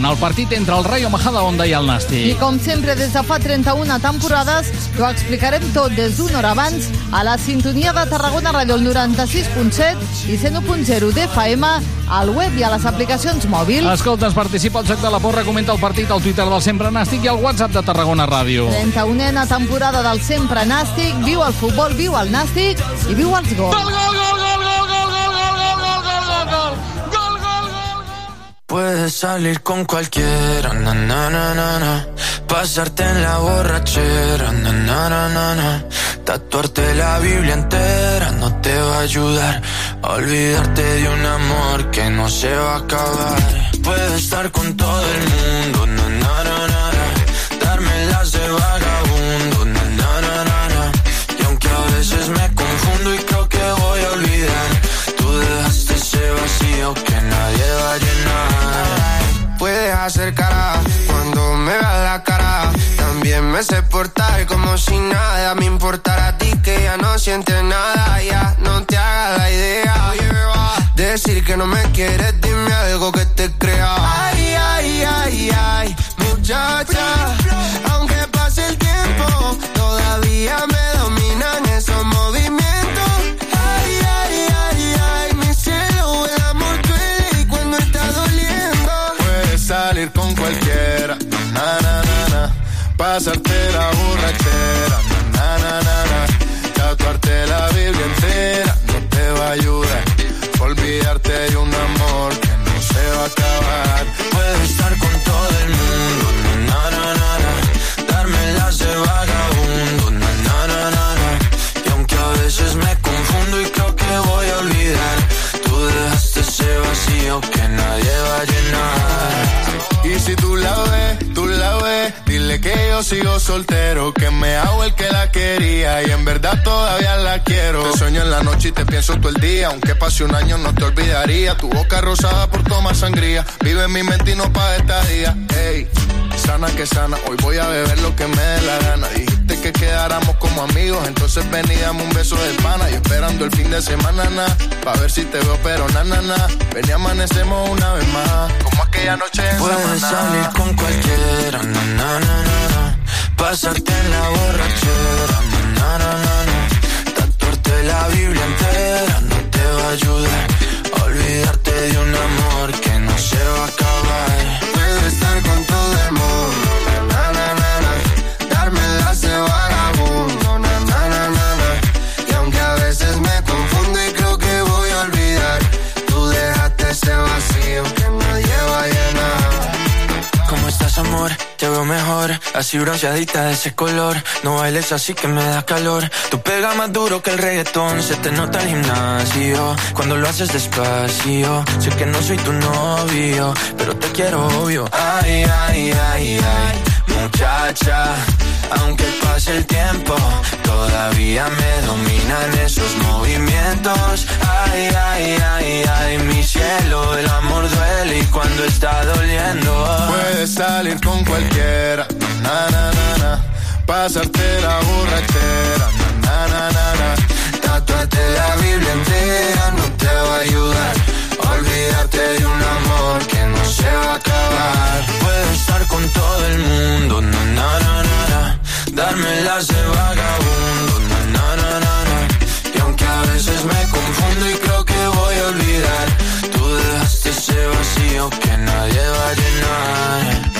en el partit entre el Rayo Majadahonda i el I Nàstic. com sempre, des de fa 31 temporades, t'ho explicarem tot des d'una hora abans a la sintonia de Tarragona Ràdio el 96.7 i 101.0 d'FM, al web i a les aplicacions mòbils. Escolta, participa al Joc de la Porra, comenta el partit al Twitter del Sempre Nàstic i al WhatsApp de Tarragona Ràdio. 31a temporada del sempre nàstic, viu el futbol, viu el nàstic i viu els gols. Puedes salir con cualquiera, na, na, na, na, pasarte en la borrachera, na, na, na, na, tatuarte la Biblia entera no te va a ayudar olvidarte de un amor que no se va a acabar. Puedes estar con todo el mundo, na, na, na. darme las de Cara cuando me veas la cara. También me sé portar como si nada me importara a ti que ya no sientes nada. Ya no te hagas la idea. Decir que no me quieres, dime algo que te crea. Ay, ay, ay, ay, muchacha. Aunque pase el tiempo, todavía me dominan esos movimientos. Salir con cualquiera, na na na na, pasarte la borrachera, na na na na, tatuarte la Biblia entera. No te va a ayudar, olvidarte de un amor que no se va a acabar. Puedes estar con todo el mundo, na, na, na, na. darme las de vagabundo, na, na, na, na, na. y aunque a veces me confundo y dejaste ese vacío que nadie va a llenar. Y si tú la ves, tú la ves, dile que yo sigo soltero, que me hago el que la quería y en verdad todavía la quiero. Te sueño en la noche y te pienso todo el día, aunque pase un año no te olvidaría. Tu boca rosada por tomar sangría, vive en mi mente y no pa' esta día. Ey, sana que sana, hoy voy a beber lo que me dé la gana. Dijiste que quedáramos como amigos, entonces ven y dame un beso de pana. Y esperando el fin de semana, na, pa' ver si te veo, pero na, na, na. Ven y amanecemos una vez más, como aquella noche en Puedes Samaná. salir con cualquiera, na, na, na, na, na. pasarte en la borrachera, na, na, na, na, na. tatuarte la Biblia entera no te va a ayudar olvidarte de un amor que no se va a acabar. Te veo mejor, así bronceadita de ese color. No bailes así que me da calor. Tú pegas más duro que el reggaetón, se te nota el gimnasio. Cuando lo haces despacio, sé que no soy tu novio, pero te quiero obvio. Ay, ay, ay, ay, muchacha. Aunque pase el tiempo, todavía me dominan esos movimientos. Ay, ay, ay, ay, mi cielo, el amor duele y cuando está doliendo. Puedes salir con cualquiera, na na na na, pasarte la borrachera, na na na na, Tatuarte la Biblia entera no te va a ayudar a olvidarte de un amor que no se va a acabar. Puedo estar con todo el mundo, na na na na, na. darme las de vagabundo, na na na na, na. y aunque a veces me confundo y creo que voy a olvidar, tú dejaste ese vacío que nadie va a llenar.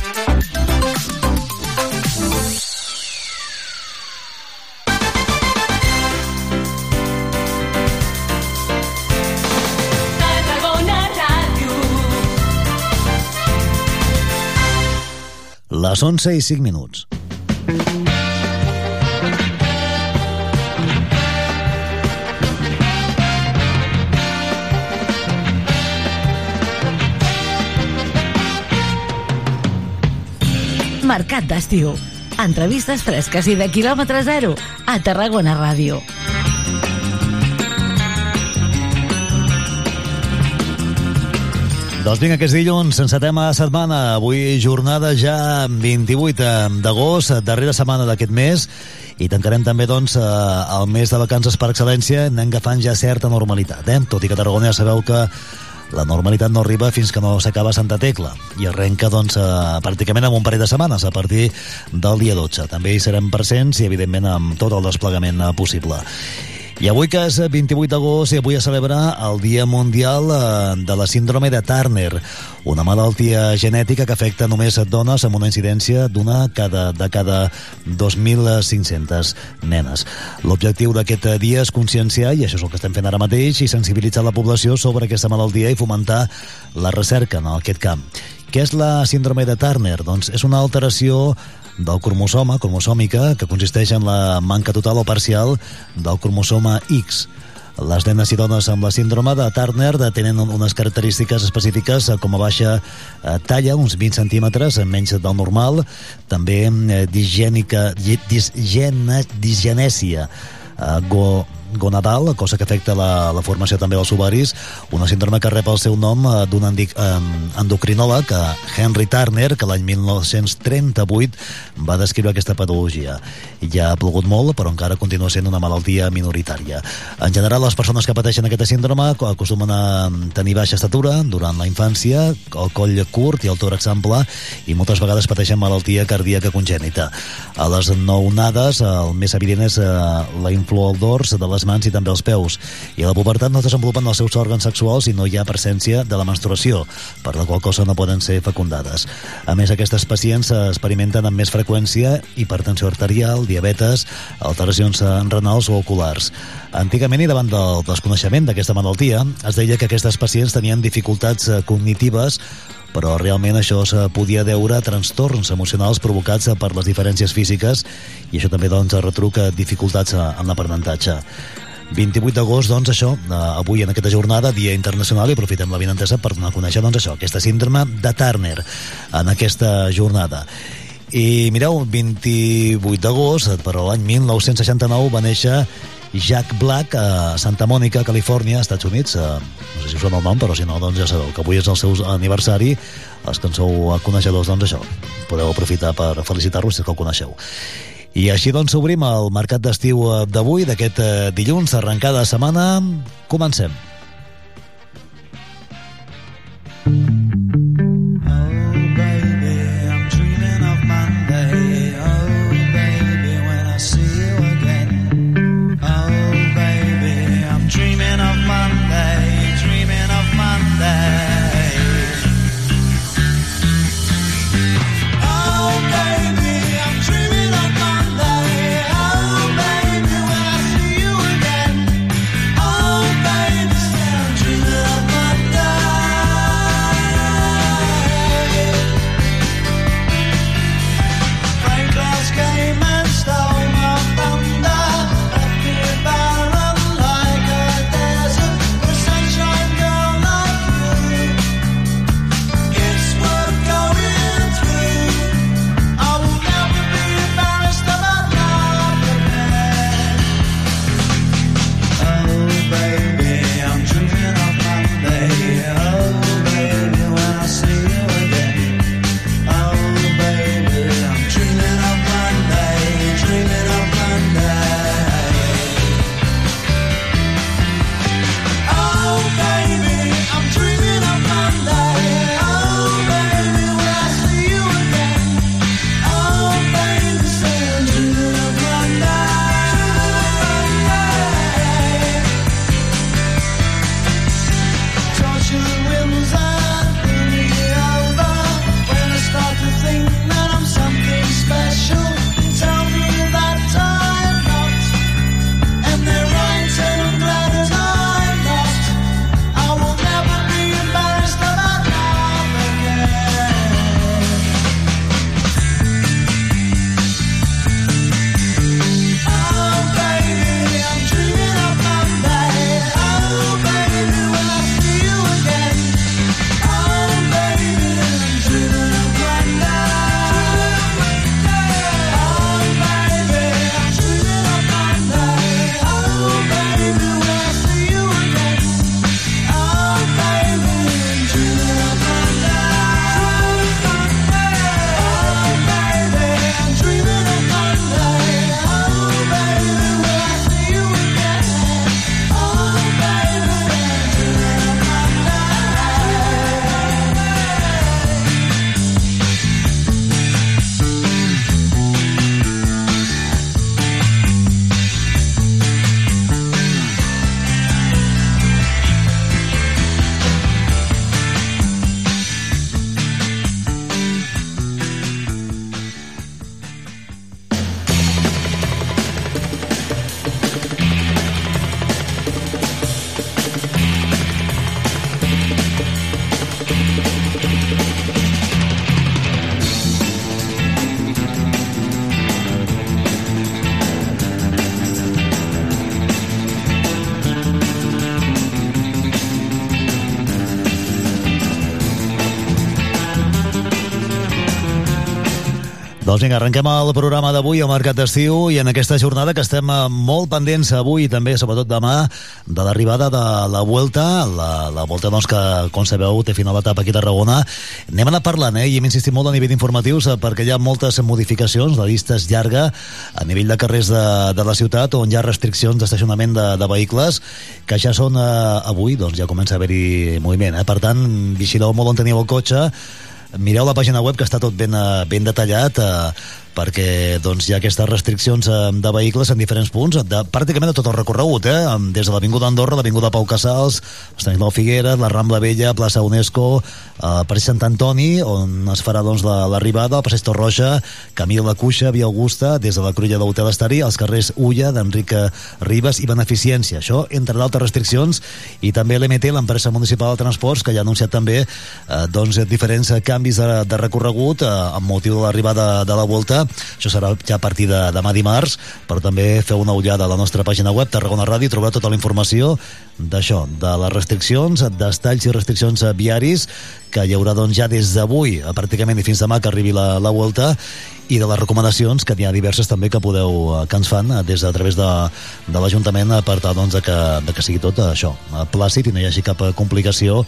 les 11 i 5 minuts. Mercat d'estiu. Entrevistes fresques i de quilòmetre zero a Tarragona Ràdio. Doncs vinga, que és dilluns, encetem a setmana. Avui jornada ja 28 d'agost, darrera setmana d'aquest mes, i tancarem també doncs, eh, el mes de vacances per excel·lència, anem agafant ja certa normalitat. Eh? Tot i que a Tarragona ja sabeu que la normalitat no arriba fins que no s'acaba Santa Tecla i arrenca doncs, eh, pràcticament amb un parell de setmanes a partir del dia 12. També hi serem presents i evidentment amb tot el desplegament eh, possible. I avui que és 28 d'agost i avui es celebra el Dia Mundial eh, de la Síndrome de Turner, una malaltia genètica que afecta només dones amb una incidència d'una cada, de cada 2.500 nenes. L'objectiu d'aquest dia és conscienciar, i això és el que estem fent ara mateix, i sensibilitzar la població sobre aquesta malaltia i fomentar la recerca en aquest camp. Què és la síndrome de Turner? Doncs és una alteració del cromosoma, cromosòmica, que consisteix en la manca total o parcial del cromosoma X. Les nenes i dones amb la síndrome de Turner tenen unes característiques específiques eh, com a baixa eh, talla, uns 20 centímetres, menys del normal, també eh, disgènica, disgena, disgenèsia, go, gonadal, cosa que afecta la, la formació també dels ovaris, una síndrome que rep el seu nom eh, d'un eh, endocrinòleg, eh, Henry Turner, que l'any 1938 va descriure aquesta patologia. Ja ha plogut molt, però encara continua sent una malaltia minoritària. En general, les persones que pateixen aquesta síndrome acostumen a tenir baixa estatura durant la infància, el coll curt i el tòrax ample, i moltes vegades pateixen malaltia cardíaca congènita. A les nounades, el més evident és la influència al dors de les mans i també els peus. I a la pubertat no desenvolupen els seus òrgans sexuals i no hi ha presència de la menstruació, per la qual cosa no poden ser fecundades. A més, aquestes pacients experimenten amb més freqüència hipertensió arterial, diabetes, alteracions renals o oculars. Antigament i davant del desconeixement d'aquesta malaltia, es deia que aquestes pacients tenien dificultats eh, cognitives però realment això se podia deure a trastorns emocionals provocats per les diferències físiques i això també doncs retruca dificultats en l'aprenentatge. 28 d'agost, doncs, això, eh, avui en aquesta jornada, Dia Internacional, i aprofitem la vinentesa per donar a conèixer, doncs, això, aquesta síndrome de Turner en aquesta jornada. I mireu, 28 d'agost, per l'any 1969, va néixer Jack Black a Santa Mònica, Califòrnia, Estats Units. Eh, no sé si us sona el nom, però si no, doncs ja sabeu que avui és el seu aniversari. Els que en sou coneixedors, doncs això, podeu aprofitar per felicitar-los si que el coneixeu. I així doncs obrim el mercat d'estiu d'avui, d'aquest eh, dilluns, arrencada de setmana. Comencem. Oh, Doncs vinga, arrenquem el programa d'avui al Mercat d'Estiu i en aquesta jornada que estem eh, molt pendents avui i també, sobretot demà, de l'arribada de la Vuelta, la, la Volta doncs, que, com sabeu, té final d'etapa aquí a Tarragona. Anem a parlant, eh? i hem insistit molt a nivell d'informatius eh, perquè hi ha moltes modificacions, la llista és llarga a nivell de carrers de, de la ciutat on hi ha restriccions d'estacionament de, de vehicles que ja són eh, avui, doncs ja comença a haver-hi moviment. Eh? Per tant, vigileu molt on teniu el cotxe, mireu la pàgina web que està tot ben, eh, ben detallat eh, perquè doncs, hi ha aquestes restriccions eh, de vehicles en diferents punts, de, pràcticament de tot el recorregut, eh? des de l'Avinguda Andorra, l'Avinguda Pau Casals, Estanislao Figueres, la Rambla Vella, plaça UNESCO, eh, Passeig Sant Antoni, on es farà doncs, l'arribada, la, el Passeig Torroja, Camí de la Cuixa, Via Augusta, des de la Cruïlla de l'Hotel Estari, als carrers Ulla, d'Enrique Ribes i Beneficiència. Això, entre d'altres restriccions, i també l'MT, l'empresa municipal de transports, que ja ha anunciat també eh, doncs, diferents canvis de, de recorregut eh, amb motiu de l'arribada de la volta això serà ja a partir de demà dimarts, però també feu una ullada a la nostra pàgina web, Tarragona Ràdio, i trobareu tota la informació d'això, de les restriccions, d'estalls i restriccions viaris que hi haurà doncs, ja des d'avui, pràcticament i fins demà que arribi la, la volta, i de les recomanacions, que n'hi ha diverses també que podeu que ens fan des de a través de, de l'Ajuntament per tal doncs, de, que, de que sigui tot això, plàcid i no hi hagi cap complicació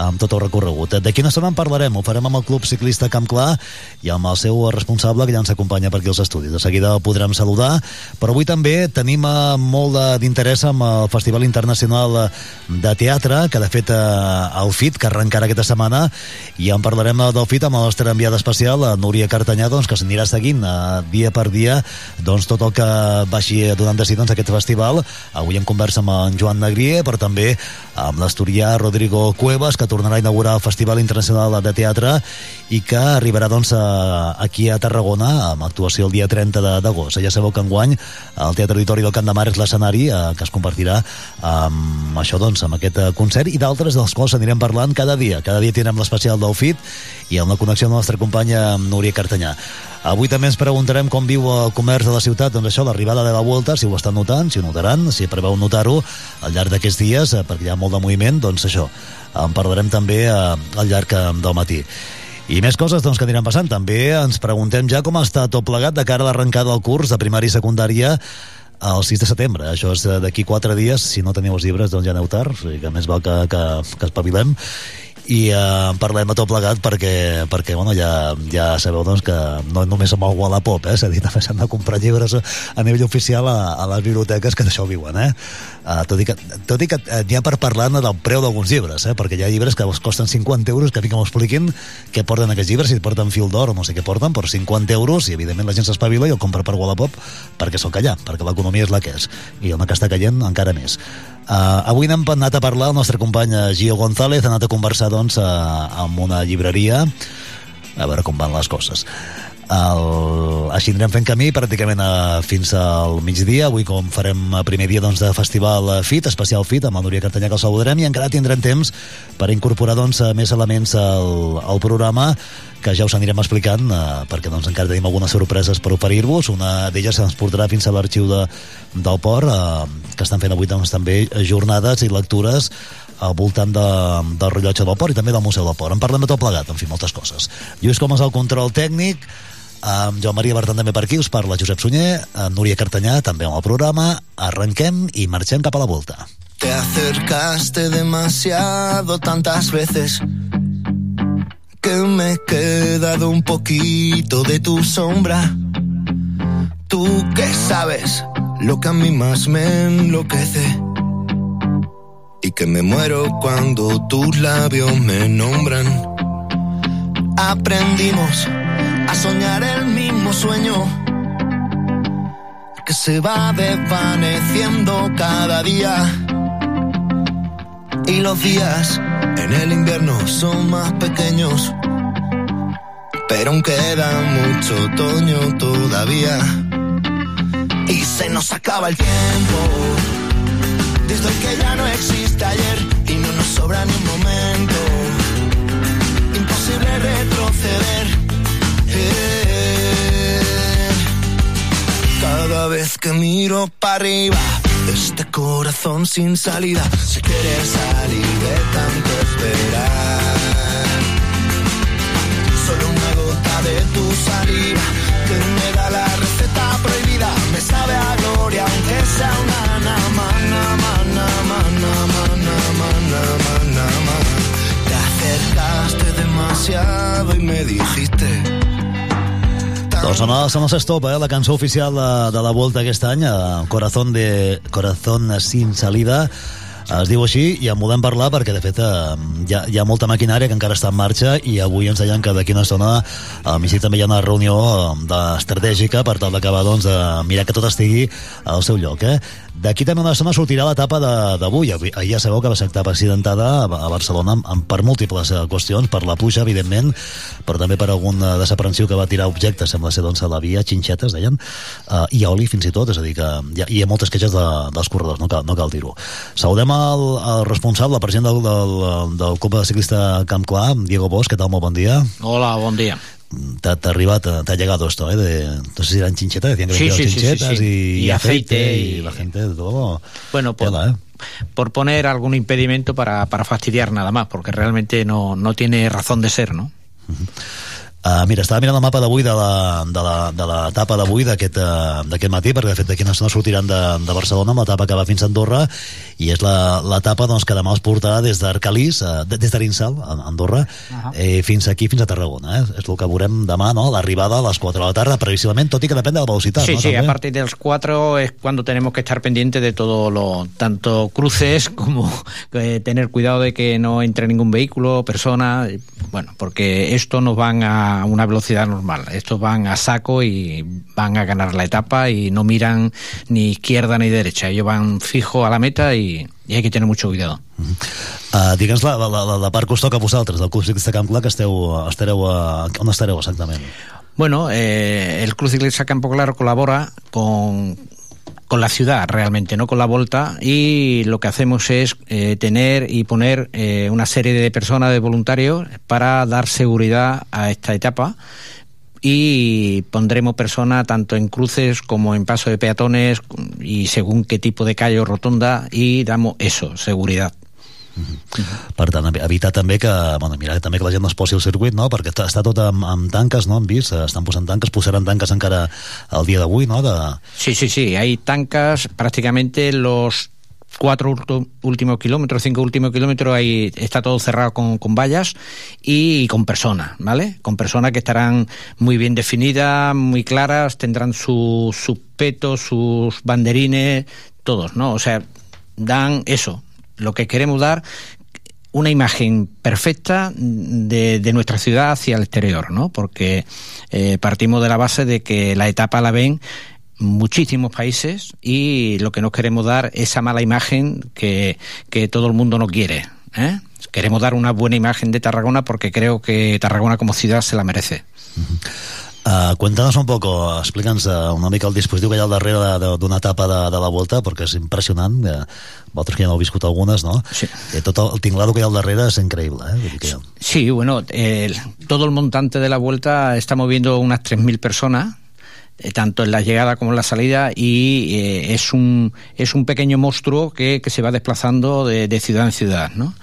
amb tot el recorregut. De quina estona en parlarem? Ho farem amb el Club Ciclista Camp Clar i amb el seu responsable que ja ens acompanya per aquí als estudis. De seguida el podrem saludar, però avui també tenim molt d'interès amb el Festival Internacional de Teatre, que de fet el FIT, que arrencarà aquesta setmana, i en parlarem del FIT amb la nostra enviada especial, Núria Cartanyà, doncs, que s'anirà seguint eh, dia per dia doncs, tot el que vagi donant de si doncs, aquest festival. Avui en conversa amb en Joan Negrier, però també amb l'asturià Rodrigo Cuevas, que tornarà a inaugurar el Festival Internacional de Teatre i que arribarà doncs, a, aquí a Tarragona amb actuació el dia 30 d'agost. Ja sabeu que enguany el Teatre Auditori del Camp de Mar és l'escenari eh, que es compartirà amb això, doncs, amb aquest concert i d'altres dels quals anirem parlant cada dia. Cada dia tindrem l'especial del FIT i amb la connexió amb la nostra companya Núria Cartanyà. Avui també ens preguntarem com viu el comerç de la ciutat, doncs això, l'arribada de la Volta, si ho estan notant, si ho notaran, si preveu notar-ho al llarg d'aquests dies, eh, perquè hi ha molt de moviment, doncs això, en parlarem també eh, al llarg eh, del matí. I més coses doncs, que aniran passant. També ens preguntem ja com està tot plegat de cara a l'arrencada del curs de primària i secundària el 6 de setembre. Això és d'aquí 4 dies. Si no teniu els llibres, doncs ja aneu tard. O sigui que més val que, que, que espavilem i eh, parlem a tot plegat perquè, perquè bueno, ja, ja sabeu doncs, que no només amb el Wallapop, eh? és a també s'han de comprar llibres a nivell oficial a, a les biblioteques que d'això viuen. Eh? Uh, tot i que, tot i que uh, n'hi ha per parlar del preu d'alguns llibres, eh? perquè hi ha llibres que costen 50 euros, que a mi que m'ho expliquin què porten aquests llibres, si porten fil d'or o no sé què porten, per 50 euros, i evidentment la gent s'espavila i el compra per Wallapop perquè sóc allà, perquè l'economia és la que és, i el que està caient encara més. Uh, avui n'hem anat a parlar, el nostre company Gio González ha anat a conversar doncs, uh, amb una llibreria a veure com van les coses. El... Així anirem fent camí pràcticament a, fins al migdia. Avui, com farem a primer dia doncs, de festival FIT, especial FIT, amb el Núria Cartanyà que el saludarem, i encara tindrem temps per incorporar doncs, més elements al, al programa que ja us anirem explicant eh, perquè doncs, encara tenim algunes sorpreses per oferir-vos. Una d'elles ens portarà fins a l'arxiu de, del port, eh, que estan fent avui doncs, també jornades i lectures al voltant de, del rellotge del port i també del Museu del Port. En parlem de tot plegat, en fi, moltes coses. Lluís Comas al control tècnic, amb Joan Maria Bertran també per aquí, us parla Josep Sunyer, amb Núria Cartanyà també amb el programa. Arrenquem i marxem cap a la volta. Te acercaste demasiado tantas veces que me he quedado un poquito de tu sombra. Tú que sabes lo que a mí más me enloquece y que me muero cuando tus labios me nombran. Aprendimos a soñar el mismo sueño que se va desvaneciendo cada día. Y los días en el invierno son más pequeños, pero aún queda mucho otoño todavía. Y se nos acaba el tiempo, desde que ya no existe ayer y no nos sobra ni un momento. Imposible retroceder. Cada vez que miro para arriba, este corazón sin salida se quiere salir de tanto esperar. Solo una gota de tu saliva que me da la receta prohibida, me sabe a gloria aunque sea una na, mana, mana, mana, mana, mana, mana. Te acercaste demasiado y me dijiste Doncs sona, sona Stop, eh? la cançó oficial de, de la Volta aquest any, eh? Corazón, de, Corazón sin salida, es diu així i en volem parlar perquè de fet eh, hi, ha, hi ha molta maquinària que encara està en marxa i avui ens deien que d'aquí una estona a migdia també hi ha una reunió eh, de, estratègica per tal d'acabar doncs, de mirar que tot estigui al seu lloc eh? D'aquí també una estona sortirà l'etapa d'avui. Ahir ja sabeu que va ser etapa accidentada a Barcelona per múltiples eh, qüestions, per la puja, evidentment, però també per algun eh, desaprensiu que va tirar objectes, sembla ser doncs, a la via, xinxetes, deien, uh, i oli fins i tot, és a dir, que hi ha, hi ha moltes queixes de, dels corredors, no cal, no cal dir-ho. Saludem el, el responsable, el president del, del, del Club de Ciclista Camp Clar, Diego Bosch, què tal? Molt bon dia. Hola, bon dia te ha arribat, te ha llegado esto, ¿eh? De, no sé si eran chinchetas, decían que sí, sí, chinchetas sí, y, y, aceite, y, y, la gente de todo. Bueno, por, ¿eh? por poner algún impedimento para, para fastidiar nada más, porque realmente no, no tiene razón de ser, ¿no? Uh -huh. Uh, mira, estava mirant el mapa d'avui de l'etapa d'avui d'aquest uh, matí, perquè de fet d'aquí no sortiran de, de Barcelona amb l'etapa que va fins a Andorra i és l'etapa doncs, que demà es portarà des d'Arcalís, uh, des d'Arinsal a Andorra, uh -huh. eh, fins aquí fins a Tarragona, eh? és el que veurem demà no? l'arribada a les 4 de la tarda previsiblement, tot i que depèn de la velocitat Sí, ¿no? sí, També. a partir de los 4 es cuando tenemos que estar pendientes de todo lo, tanto cruces como eh, tener cuidado de que no entre ningún vehículo, persona, bueno, porque esto nos van a a una velocidad normal. Estos van a saco y van a ganar la etapa y no miran ni izquierda ni derecha. Ellos van fijo a la meta y, hay que tener mucho cuidado. Uh -huh. uh, Digue'ns la, la, la, la part que us toca a vosaltres, del Club Ciclista Camp Clar, que esteu, estareu a, on estareu exactament? Bueno, eh, el Club Ciclista Campo Claro colabora con con la ciudad realmente, no con la volta, y lo que hacemos es eh, tener y poner eh, una serie de personas, de voluntarios, para dar seguridad a esta etapa y pondremos personas tanto en cruces como en paso de peatones y según qué tipo de calle o rotonda y damos eso, seguridad. -huh. Per tant, evitar també que, bueno, mirar també que la gent no es posi al circuit, no? perquè està, tot amb, amb tanques, no? hem vist, estan posant tanques, posaran tanques encara el dia d'avui, no? De... Sí, sí, sí, hay tanques prácticamente los cuatro últimos kilómetros, cinco últimos kilómetros, ahí está todo cerrado con, con vallas y, con personas, ¿vale? Con personas que estarán muy bien definidas, muy claras, tendrán sus su petos, sus banderines, todos, ¿no? O sea, dan eso, lo que queremos dar una imagen perfecta de, de, nuestra ciudad hacia el exterior, ¿no? Porque eh, partimos de la base de que la etapa la ven muchísimos países y lo que nos queremos dar esa mala imagen que, que todo el mundo no quiere. ¿eh? Queremos dar una buena imagen de Tarragona porque creo que Tarragona como ciudad se la merece. Uh, cuéntanos un poco, explica'ns uh, una mica el dispositiu que hi ha al darrere d'una etapa de, de la Volta, perquè és impressionant, uh, vosaltres que ja n'heu viscut algunes, no? Sí. Eh, tot el, el tinglado que hi ha al darrere és increïble, eh? Que... Sí, bueno, eh, todo el montante de la Vuelta está moviendo unas 3.000 personas, eh, tanto en la llegada como en la salida y eh, es un es un pequeño monstruo que, que se va desplazando de, de, ciudad en ciudad ¿no?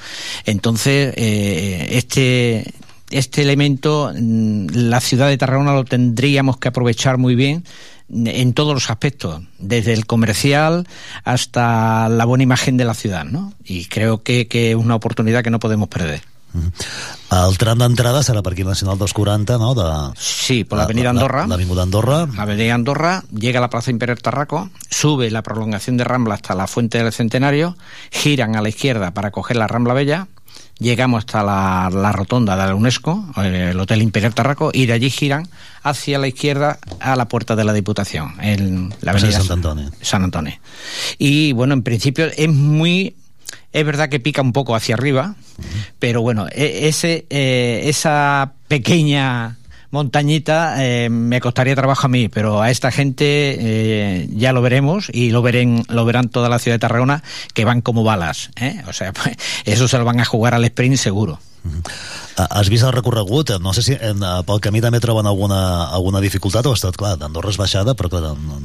entonces eh, este este elemento la ciudad de Tarragona lo tendríamos que aprovechar muy bien en todos los aspectos, desde el comercial hasta la buena imagen de la ciudad, ¿no? Y creo que, que es una oportunidad que no podemos perder. El tram d'entrada serà per aquí el Nacional 240, no? De, sí, por la avenida Andorra. La, avenida Andorra. La avenida Andorra, llega a la Plaza Imperial Tarraco, sube la prolongación de Rambla hasta la Fuente del Centenario, giran a la izquierda para coger la Rambla Bella, llegamos hasta la, la, rotonda de la UNESCO, el Hotel Imperial Tarraco, y de allí giran hacia la izquierda a la puerta de la Diputación, en la avenida Sant Antonio. San Antonio. Y bueno, en principio es muy es verdad que pica un poco hacia arriba, uh -huh. pero bueno, ese, eh, esa pequeña montañita eh, me costaría trabajo a mí, pero a esta gente eh, ya lo veremos y lo, veren, lo verán toda la ciudad de Tarragona que van como balas. ¿eh? O sea, pues, eso se lo van a jugar al sprint seguro. Has vist el recorregut? No sé si en, pel camí també troben alguna, alguna dificultat o ha estat, clar, d'Andorra és baixada, però clar, no,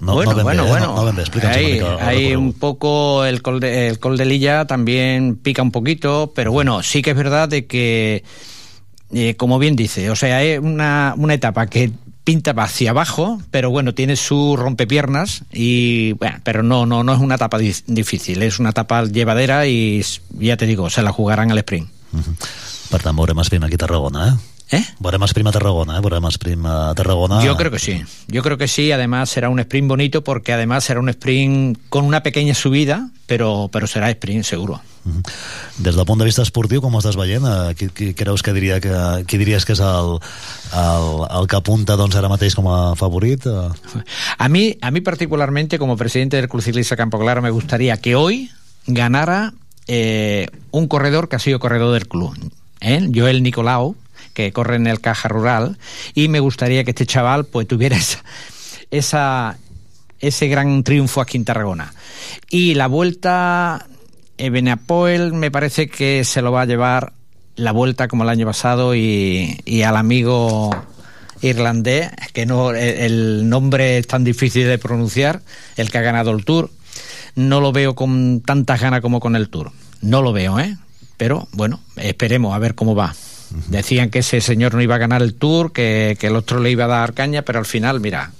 no, bueno, no ben bueno, bé, bueno. no, no ben bé. Explica'ns hay, una mica hay un poco el col, de, el col de Lilla también pica un poquito, pero bueno, sí que es verdad de que, eh, como bien dice, o sea, es una, una etapa que pinta hacia abajo, pero bueno, tiene su rompepiernas y bueno, pero no, no, no es una etapa di difícil, es una etapa llevadera y ya te digo, se la jugarán al sprint. Uh -huh. Eh? ¿Eh? Veurem sprint a Tarragona, ¿eh? Veurem sprint a Tarragona. Yo creo que sí. Yo creo que sí. Además será un sprint bonito porque además será un sprint con una pequeña subida, pero, pero será sprint seguro. Des del punt de vista esportiu, com ho estàs veient? Eh, Qui, qui creus que diria que, qui diries que és el, el, el que apunta doncs, ara mateix com a favorit? Eh, A mí, a mí particularmente, como presidente del Club Ciclista Campo Claro, me gustaría que hoy ganara eh, un corredor que ha sido corredor del club, ¿eh? Joel Nicolau, que corre en el Caja Rural, y me gustaría que este chaval pues tuviera esa, esa- ese gran triunfo aquí en Tarragona. Y la vuelta, Benapoel me parece que se lo va a llevar la vuelta como el año pasado y, y al amigo irlandés, que no el nombre es tan difícil de pronunciar, el que ha ganado el Tour, no lo veo con tantas ganas como con el Tour. No lo veo, ¿eh? Pero bueno, esperemos a ver cómo va. Decían que ese señor no iba a ganar el Tour, que, que el otro le iba a dar caña, pero al final, mira,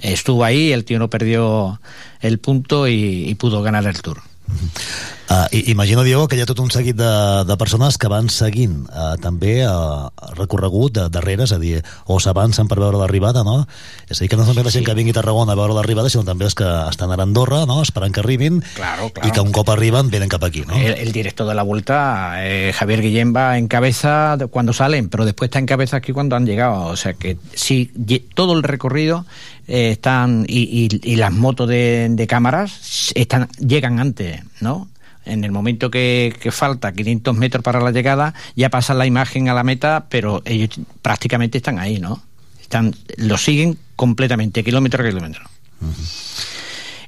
estuvo ahí, el tío no perdió el punto y, y pudo ganar el Tour. Uh, imagino, Diego, que hi ha tot un seguit de, de persones que van seguint uh, també uh, recorregut de, darrere, és a dir, o s'avancen per veure l'arribada, no? És a dir, que no és només la gent que vingui a Tarragona a veure l'arribada, sinó també els que estan a Andorra, no?, esperant que arribin, Claro, claro. i que un cop arriben venen cap aquí, no? El, el director de la vuelta, eh, Javier Guillén, va en cabeza cuando salen, pero después está en cabeza aquí cuando han llegado. O sea que sí, lle- todo el recorrido eh, están y, y- y las motos de, de cámaras están llegan antes, ¿no? En el momento que, que falta 500 metros para la llegada, ya pasan la imagen a la meta, pero ellos prácticamente están ahí, ¿no? Están, lo siguen completamente, kilómetro a kilómetro.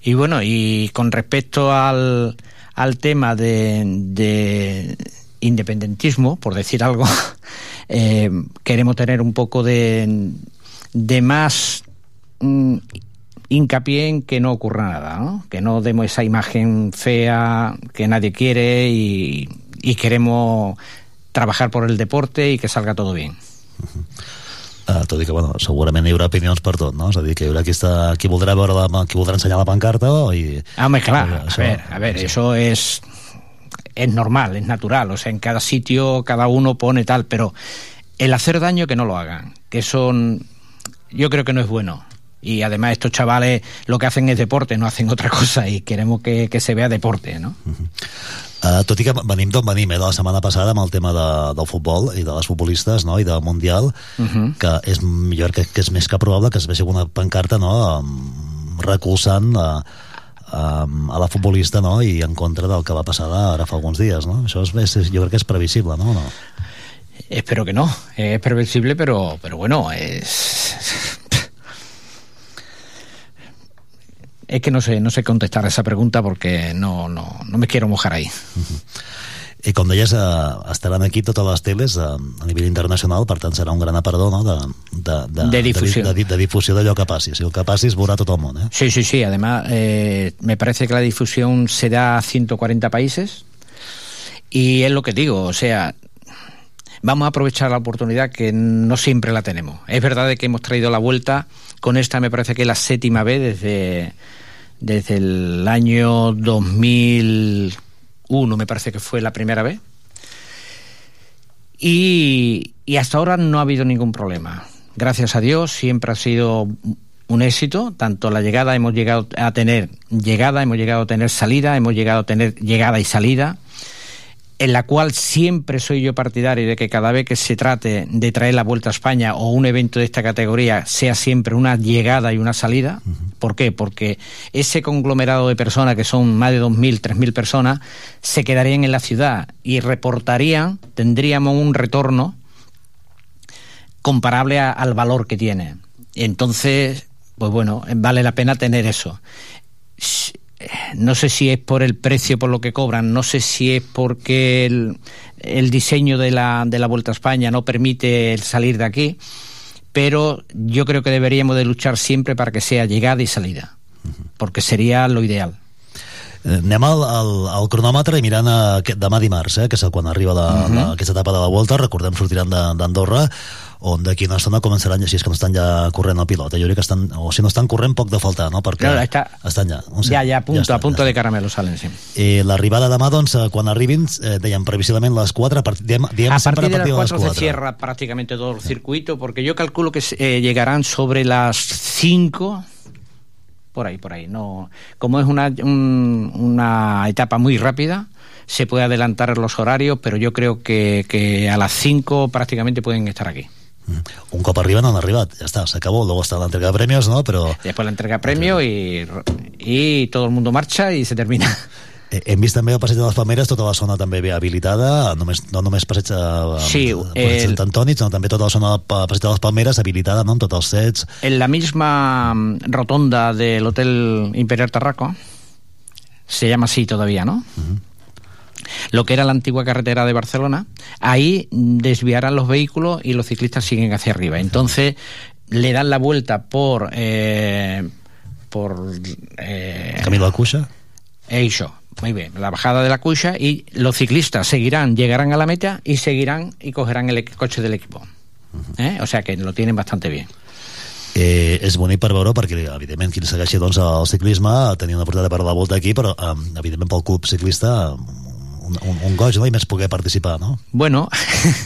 Y bueno, y con respecto al, al tema de, de independentismo, por decir algo, eh, queremos tener un poco de, de más mm, hincapié en que no ocurra nada, ¿no? que no demos esa imagen fea que nadie quiere y, y queremos trabajar por el deporte y que salga todo bien. Uh, tot i que, bueno, segurament hi haurà opinions per tot, no? És a dir, que hi haurà qui, està, qui voldrà veure la, qui voldrà ensenyar la pancarta i... Ah, hombre, claro, a Eso- ver, a ver, eso es es normal, es natural, o sea, en cada sitio cada uno pone tal, pero el hacer daño que no lo hagan, que son yo creo que no es bueno. Y además estos chavales lo que hacen es deporte, no hacen otra cosa y queremos que, que se vea deporte, ¿no? Uh, tot i que venim d'on venim, eh, de la setmana passada amb el tema de, del futbol i de les futbolistes no? i del Mundial, Mhm. que és millor que, que és més que probable que es vegi una pancarta no? um, recolzant a, um, a la futbolista no? i en contra del que va passar ara fa alguns dies. No? Això és, és, jo crec que és previsible, no? no? Espero que no, es previsible, pero, pero bueno, es... Es que no sé, no sé contestar a esa pregunta porque no, no, no me quiero mojar ahí. I com deies, uh, estaran aquí totes les teles uh, a nivell internacional, per tant serà un gran aparador no? de, de, de, De difusió. de, de, de difusió d'allò que passi. Si el que passi es veurà tot el món. Eh? Sí, sí, sí. Además, eh, me parece que la difusión se da a 140 países y es lo que digo, o sea, vamos a aprovechar la oportunidad que no siempre la tenemos. Es verdad de que hemos traído la vuelta, con esta me parece que es la séptima vez desde, desde el año 2001, me parece que fue la primera vez. Y, y hasta ahora no ha habido ningún problema. Gracias a Dios siempre ha sido un éxito. Tanto la llegada hemos llegado a tener llegada, hemos llegado a tener salida, hemos llegado a tener llegada y salida en la cual siempre soy yo partidario de que cada vez que se trate de traer la Vuelta a España o un evento de esta categoría sea siempre una llegada y una salida. ¿Por qué? Porque ese conglomerado de personas, que son más de 2.000, 3.000 personas, se quedarían en la ciudad y reportarían, tendríamos un retorno comparable a- al valor que tiene. Entonces, pues bueno, vale la pena tener eso. No sé si es por el precio por lo que cobran, no sé si es porque el, el diseño de la, de la Vuelta a España no permite el salir de aquí, pero yo creo que deberíamos de luchar siempre para que sea llegada y salida, porque sería lo ideal. Eh, Anem al, al, al cronòmetre i mirant a, aquest- demà dimarts, eh, que és quan arriba la, Mhm. la, aquesta etapa de la volta, recordem, sortiran de- d'Andorra, on d'aquí una estona començaran, així és que no estan ja corrent el pilot, eh? jo crec que estan, o si no estan corrent, poc de faltar, no? Perquè Claro, està- estan ja. No sé, ya, ya, a punto, està, a punto de caramelo salen, sí. Eh, L'arribada demà, doncs, eh, quan arribin, eh, dèiem previsiblement les 4, a partir, diem, diem a sempre partir de las 4 se 4. cierra prácticamente todo el circuito, porque yo calculo que eh, llegarán sobre las 5, por ahí, por ahí. No, como es una, un- una etapa muy rápida, se puede adelantar los horarios, pero yo creo que, que a las 5 prácticamente pueden estar aquí. Un cop arriben han arribat, ja està, s'acabó, luego està l'entrega de premios, no? Però Después la entrega de premio y, y todo el mundo marcha y se termina. eh, hem vist també el passeig de les Palmeres, tota la zona també bé habilitada, només, no només passeig de, Sí, passeig de el- Sant Antoni, sinó també tota la zona del pa- passeig de les Palmeres habilitada, no?, amb tots els sets. En la misma mm, rotonda del Hotel Imperial Tarraco, se llama así todavía, ¿no? Lo que era la antigua carretera de Barcelona, ahí desviarán los vehículos y los ciclistas siguen hacia arriba. Entonces le dan la vuelta por eh, por eh, Camino a la Cuixa. Eso, muy bien, la bajada de la cuixa y los ciclistas seguirán, llegarán a la meta y seguirán y cogerán el coche del equipo. ¿Eh? O sea que lo tienen bastante bien. Eh, és bonic per veure perquè evidentment qui segueixi doncs, el ciclisme tenia una oportunitat per la volta aquí però eh, evidentment pel club ciclista un, un, un goig no? i més poder participar no? Bueno,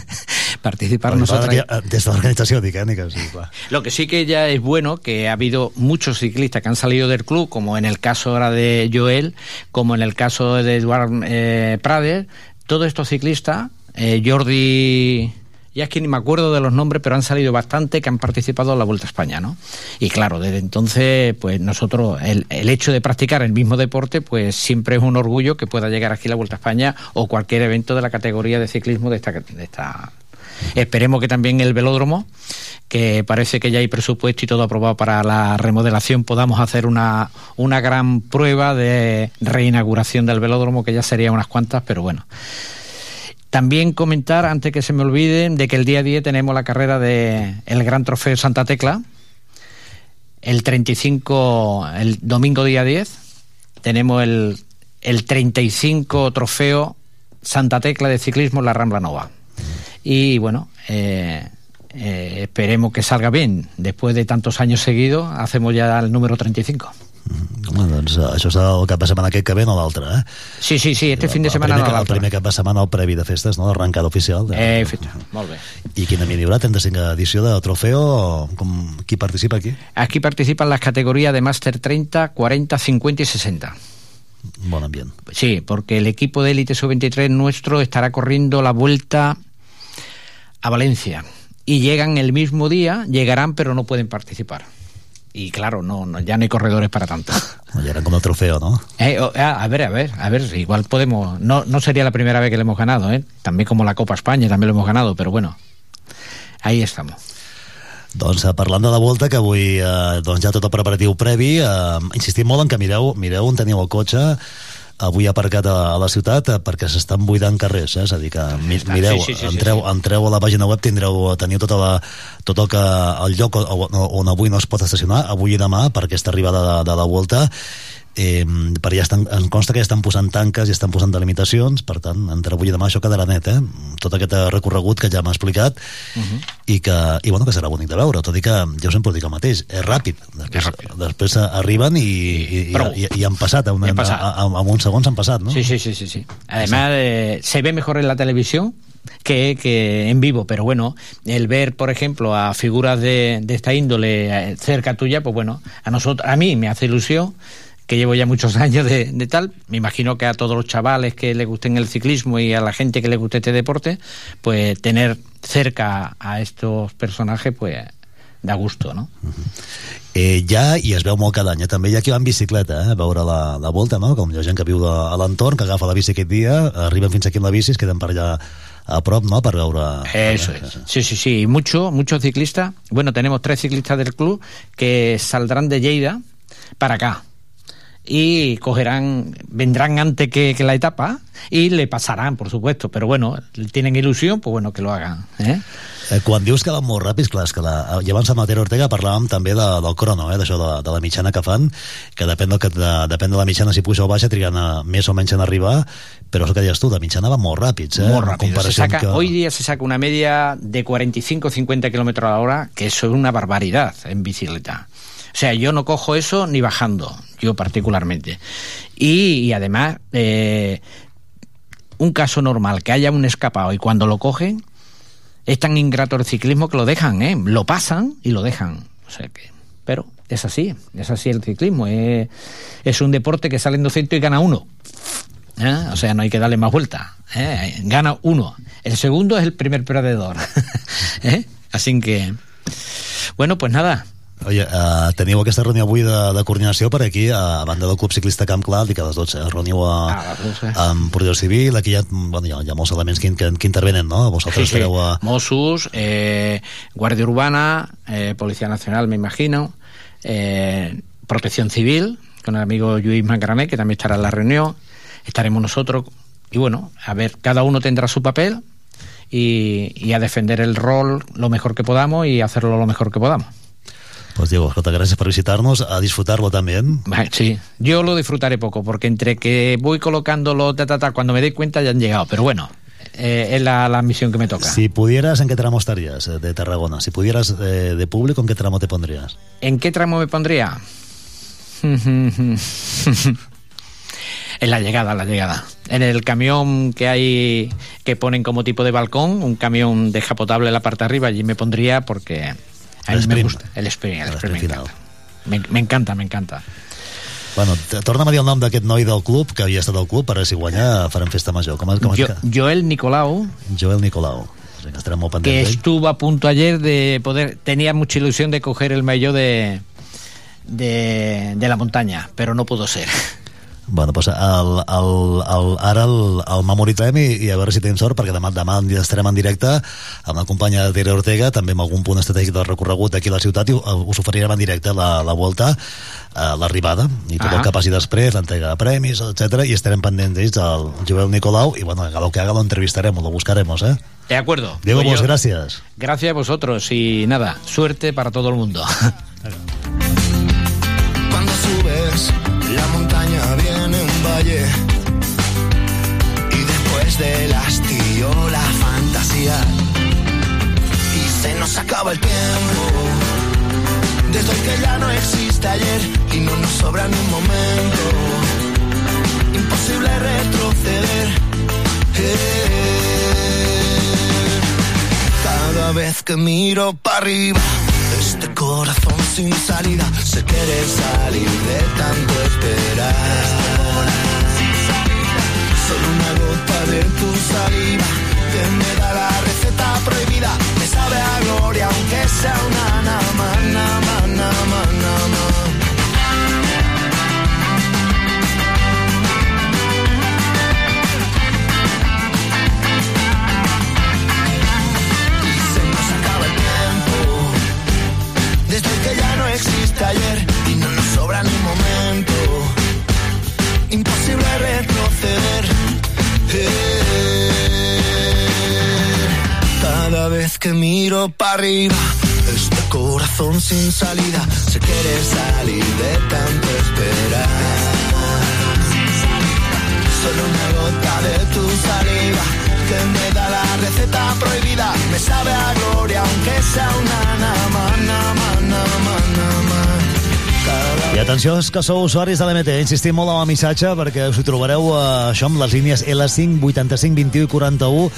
participar Perquè, nosotros. clar, que, des de l'organització dic, eh? Ni que, sí. Lo que sí que ya es bueno que ha habido muchos ciclistas que han salido del club, como en el caso ahora de Joel, como en el caso de Eduard eh, Prader, todos estos ciclistas, eh, Jordi, ya es que ni me acuerdo de los nombres, pero han salido bastante que han participado en la Vuelta a España, ¿no? Y claro, desde entonces, pues nosotros, el, hecho de practicar el mismo deporte, pues siempre es un orgullo que pueda llegar aquí la Vuelta a España o cualquier evento de la categoría de ciclismo de esta, de esta Esperemos que también el velódromo, que parece que ya hay presupuesto y todo aprobado para la remodelación, podamos hacer una, una gran prueba de reinauguración del velódromo, que ya sería unas cuantas, pero bueno. También comentar, antes que se me olviden, de que el día 10 tenemos la carrera de el Gran Trofeo Santa Tecla. El 35, el domingo día 10, tenemos el, el 35 Trofeo Santa Tecla de ciclismo en la Rambla Nova. Y bueno, eh, eh, esperemos que salga bien. Después de tantos años seguidos, hacemos ya el número 35. Home, doncs eh, això serà el cap de setmana aquest que ve, no l'altre, eh? Sí, sí, sí, este fin de El primer, no el l'altre. primer cap de setmana, el previ de festes, no? L'arrencada oficial. De... Eh, efecte, molt bé. I quina mini hi haurà? 35 edició de Trofeo? Com, qui participa aquí? Aquí participan las categorías de Master 30, 40, 50 y 60. Bon ambient. Sí, porque el equipo de élite sub-23 nuestro estará corriendo la vuelta a Valencia. Y llegan el mismo día, llegarán pero no pueden participar. Y claro, no, no ya no hay corredores para tanto. No, ja eren com el trofeo, no? Eh, o- a a ver, a ver, a ver, igual podemos. No, no sería la primera vez que lo hemos ganado, ¿eh? También como la Copa España, también lo hemos ganado, pero bueno, ahí estamos. Doncs eh, parlant de la volta, que avui eh, doncs ja tot el preparatiu previ, eh, insistim molt en que mireu, mireu on teniu el cotxe, avui aparcat a, a la ciutat eh, perquè s'estan buidant carrers, eh? és a dir que mi, mireu, sí, sí, sí, entreu, sí. entreu a la pàgina web tindreu, teniu tota la, tot el, que, el lloc on, on avui no es pot estacionar, avui i demà per aquesta arribada de, de la volta eh, per ja estan, em consta que ja estan posant tanques i estan posant delimitacions per tant, entre avui i demà això quedarà net eh? tot aquest recorregut que ja m'ha explicat i que, i bueno, que serà bonic de veure tot i que jo sempre dic el mateix és ràpid, després, després arriben i, i, i, Prou. i, i han passat, en, passat. en, en uns segons han passat no? Sí, sí, sí, sí, sí. Además, eh, se ve mejor en la televisión que, que en vivo, pero bueno, el ver, por ejemplo, a figuras de, de esta índole eh, cerca tuya, pues bueno, a nosotros, a mí me hace ilusión que llevo ya muchos años de, de tal, me imagino que a todos los chavales que les gusten el ciclismo y a la gente que les guste este deporte, pues tener cerca a estos personajes, pues da gusto, ¿no? eh, ja, i es veu molt cada any, eh? també hi ha qui va en bicicleta eh? a veure la, la volta, no? com hi ha gent que viu a, a l'entorn, que agafa la bici aquest dia, arriben fins aquí amb la bici, es queden per allà a prop, no?, per veure... Eso es. Sí, sí, sí. Y mucho, muchos ciclistas. Bueno, tenemos tres ciclistas del club que saldrán de Lleida para acá. Y cogerán, vendrán antes que, que la etapa y le pasarán, por supuesto, pero bueno, tienen ilusión, pues bueno, que lo hagan. ¿eh? Eh, quan dius que van molt ràpids, clar, és que la, i abans amb Matero Ortega parlàvem també de, del crono, eh, d'això de, de la mitjana que fan, que depèn, del que, de, depèn de la mitjana, si puja o baixa, triguen a, més o menys en arribar, però és el que deies tu, de mitjana van molt ràpids. Eh. Se comparació amb saca, que... Hoy día se saca una media de 45-50 kilómetros a la hora, que eso es una barbaridad en bicicleta. O sea, yo no cojo eso ni bajando, yo particularmente. Y, además, eh, un caso normal, que haya un escapado y cuando lo cogen, es tan ingrato el ciclismo que lo dejan, ¿eh? Lo pasan y lo dejan. O sea que, pero es así, es así el ciclismo. Es, es un deporte que sale en 200 y gana uno. ¿eh? O sea, no hay que darle más vuelta. ¿eh? Gana uno. El segundo es el primer perdedor. Así que, bueno, pues nada, Oye, uh, teniu aquesta reunió avui de, de coordinació per aquí, a banda del Club Ciclista Camp Clar, dic a les 12, eh? reunió a, a les 12. amb Protecció Civil, aquí hi ha, bueno, hi ha, hi ha molts elements que, que, que intervenen, no? Vosaltres Sí, sí. a... Mossos, eh, Guardia Urbana, eh, Policía Nacional, me imagino, eh, Protección Civil, con el amigo Luis Mangrané, que también estará en la reunión, estaremos nosotros, y bueno, a ver, cada uno tendrá su papel y, y a defender el rol lo mejor que podamos y hacerlo lo mejor que podamos. Pues Diego, escolta, gràcies per visitar-nos, a disfrutar-lo. Vale, Sí, yo lo disfrutaré poco, porque entre que voy colocándolo, ta, ta, ta, cuando me dé cuenta ya han llegado, pero bueno, eh, es la, la misión que me toca. Si pudieras, ¿en qué tramo estarías eh, de Tarragona? Si pudieras eh, de público, ¿en qué tramo te pondrías? ¿En qué tramo me pondría? en la llegada, la llegada. En el camión que hay, que ponen como tipo de balcón, un camión descapotable en la parte de arriba, allí me pondría porque El sprint. gusta. El sprint, el El sprint me sprint encanta. Me, me encanta, me encanta. Bueno, torna'm a dir el nom d'aquest noi del club, que havia estat al club, per a si guanya farem festa major. Com, com Jo-. Joel Nicolau, Joel Nicolau. Estarem molt que estuvo a punto ayer de poder, tenía mucha ilusión de coger el maillot de, de, de la montaña, pero no pudo ser. Bueno, doncs el, el, el, ara el, el memoritzem i, i a veure si tenim sort, perquè demà, demà estarem en directe amb la companya Tere Ortega, també amb algun punt estratègic del recorregut aquí a la ciutat, i uh, us oferirem en directe la, la volta, uh, l'arribada, i tot Ah. el que passi després, l'entrega de premis, etc i estarem pendents d'ells, del Joel Nicolau, i bueno, haga lo que haga, lo entrevistaremos, lo buscaremos, ¿eh? De acuerdo. Diego, Pues pues gracias. Gracias a vosotros y nada, suerte para todo el mundo. Cuando subes la montaña y después del hastío la fantasía. Y se nos acaba el tiempo. Desde que ya no existe ayer. Y no nos sobra ni un momento. Imposible retroceder. Eh, cada vez que miro para arriba este corazón sin salida se quiere salir de tanto esperar. Solo una gota de tu saliva que me da la receta prohibida. Me sabe a gloria aunque sea una nama, existe ayer y no nos sobra ni momento. Imposible retroceder. Cada vez que miro para arriba, este corazón sin salida se quiere salir de tanto esperar. Solo una gota de tu saliva que me da la receta prohibida. Me sabe a gloria aunque sea una nama. Cada I atenció, és que sou usuaris de l'MT. Insistim molt en el missatge perquè us hi trobareu eh, això amb les línies L5, 85, 21 i 41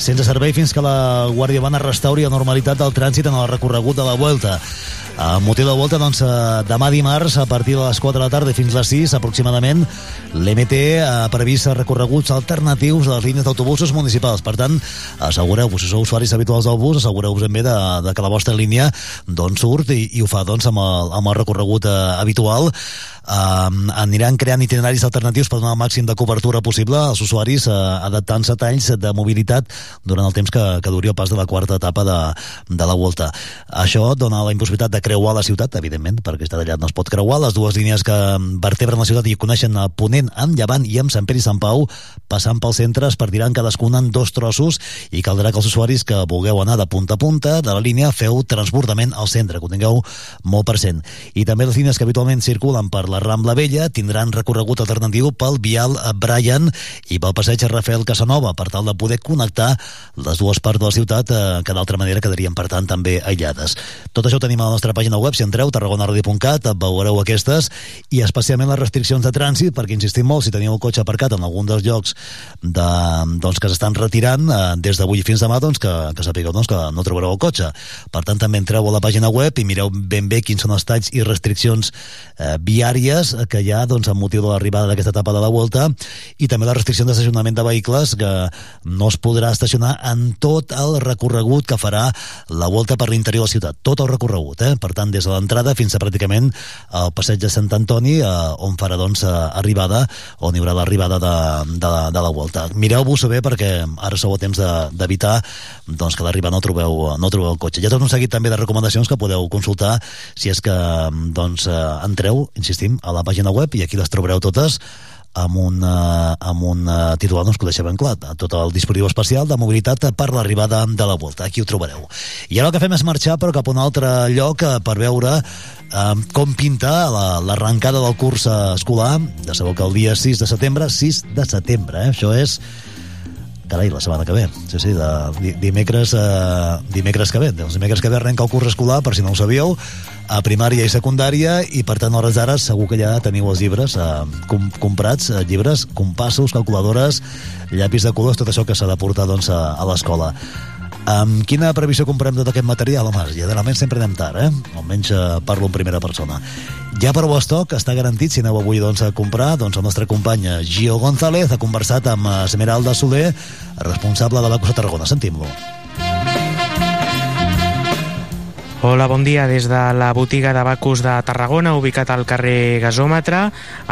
sense servei fins que la Guàrdia Urbana restauri la normalitat del trànsit en el recorregut de la Vuelta. Amb motiu de Volta, doncs, eh, demà dimarts, a partir de les 4 de la tarda fins les 6, aproximadament, l'MT ha previst recorreguts alternatius a les línies d'autobusos municipals. Per tant, assegureu-vos, si sou usuaris habituals del bus, assegureu-vos ben bé de, de que la vostra línia doncs, surt i, i ho fa doncs, amb, el, amb el recorregut eh, habitual eh, aniran creant itineraris alternatius per donar el màxim de cobertura possible als usuaris eh, adaptant-se a talls de mobilitat durant el temps que, que duri el pas de la quarta etapa de, de la Volta. Això dona la impossibilitat de creuar la ciutat, evidentment, perquè està tallat no es pot creuar. Les dues línies que vertebren la ciutat i coneixen a Ponent, amb Llevant i amb Sant Pere i Sant Pau, passant pel centre, es partiran cadascun en dos trossos i caldrà que els usuaris que vulgueu anar de punta a punta de la línia feu transbordament al centre, que ho tingueu molt present. I també les línies que habitualment circulen per la Rambla Vella tindran recorregut alternatiu pel vial Brian i pel passeig Rafael Casanova per tal de poder connectar les dues parts de la ciutat eh, que d'altra manera quedarien per tant també aïllades. Tot això ho tenim a la nostra pàgina web, si entreu tarragonaradio.cat veureu aquestes i especialment les restriccions de trànsit perquè insistim molt, si teniu el cotxe aparcat en algun dels llocs de, doncs, que s'estan retirant eh, des d'avui fins demà doncs, que, que sapigueu doncs, que no trobareu el cotxe. Per tant, també entreu a la pàgina web i mireu ben bé quins són els talls i restriccions eh, viàries que hi ha doncs, amb motiu de l'arribada d'aquesta etapa de la Volta i també la restricció d'estacionament de vehicles que no es podrà estacionar en tot el recorregut que farà la Volta per l'interior de la ciutat. Tot el recorregut, eh? per tant, des de l'entrada fins a pràcticament el passeig de Sant Antoni, eh, on farà doncs, eh, arribada, on hi haurà l'arribada de, de, de la Volta. Mireu-vos bé perquè ara sou a temps d'evitar de, doncs, que l'arribada no trobeu, no trobeu el cotxe. Hi ha tot un seguit també de recomanacions que podeu consultar si és que doncs, eh, entreu, insistim, a la pàgina web i aquí les trobareu totes amb un, uh, amb un uh, titular doncs, que ho deixa ben clar tot el dispositiu especial de mobilitat per l'arribada de la volta, aquí ho trobareu i ara el que fem és marxar però cap a un altre lloc uh, per veure uh, com pinta l'arrencada la, del curs escolar ja sabeu que el dia 6 de setembre 6 de setembre, eh? això és carai, la setmana que ve. Sí, sí, de dimecres, eh, dimecres que ve. Doncs dimecres que ve arrenca el curs escolar, per si no ho sabíeu, a primària i secundària i per tant a hores d'ara segur que ja teniu els llibres eh, com, comprats, eh, llibres, compassos, calculadores, llapis de colors, tot això que s'ha de portar doncs, a, a l'escola. Amb quina previsió comprem tot aquest material, home? Generalment sempre anem tard, eh? Almenys eh, parlo en primera persona. Ja per estoc està garantit, si aneu avui doncs, a comprar, doncs el nostre company Gio González ha conversat amb Esmeralda Soler, responsable de la Cosa Tarragona. Sentim-lo. Hola, bon dia. Des de la botiga de Bacus de Tarragona, ubicat al carrer Gasòmetre,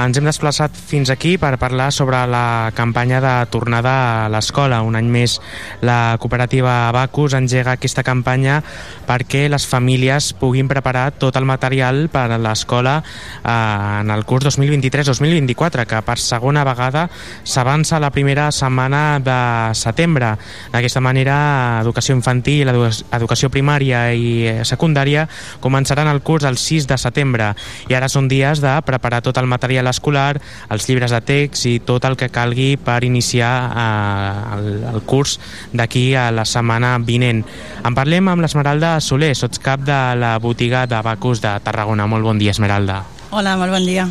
ens hem desplaçat fins aquí per parlar sobre la campanya de tornada a l'escola. Un any més la cooperativa Bacus engega aquesta campanya perquè les famílies puguin preparar tot el material per a l'escola eh, en el curs 2023-2024, que per segona vegada s'avança la primera setmana de setembre. D'aquesta manera, educació infantil, educació primària i secundària secundària començaran el curs el 6 de setembre i ara són dies de preparar tot el material escolar, els llibres de text i tot el que calgui per iniciar eh, el, el curs d'aquí a la setmana vinent. En parlem amb l'Esmeralda Soler, sots cap de la botiga de Bacus de Tarragona. Molt bon dia, Esmeralda. Hola, molt bon dia.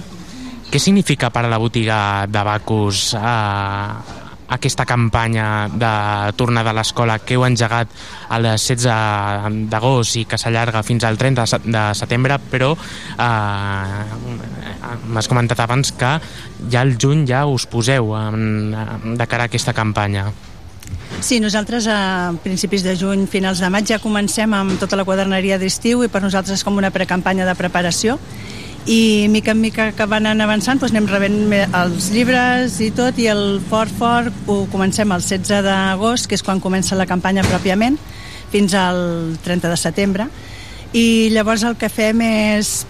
Què significa per a la botiga de Bacus eh, aquesta campanya de tornada a l'escola que heu engegat el 16 d'agost i que s'allarga fins al 30 de setembre, però eh, m'has comentat abans que ja al juny ja us poseu en, de cara a aquesta campanya. Sí, nosaltres a principis de juny, finals de maig ja comencem amb tota la quaderneria d'estiu i per nosaltres és com una precampanya de preparació i mica en mica que van anar avançant doncs anem rebent els llibres i tot i el Fort Fort ho comencem el 16 d'agost que és quan comença la campanya pròpiament fins al 30 de setembre i llavors el que fem és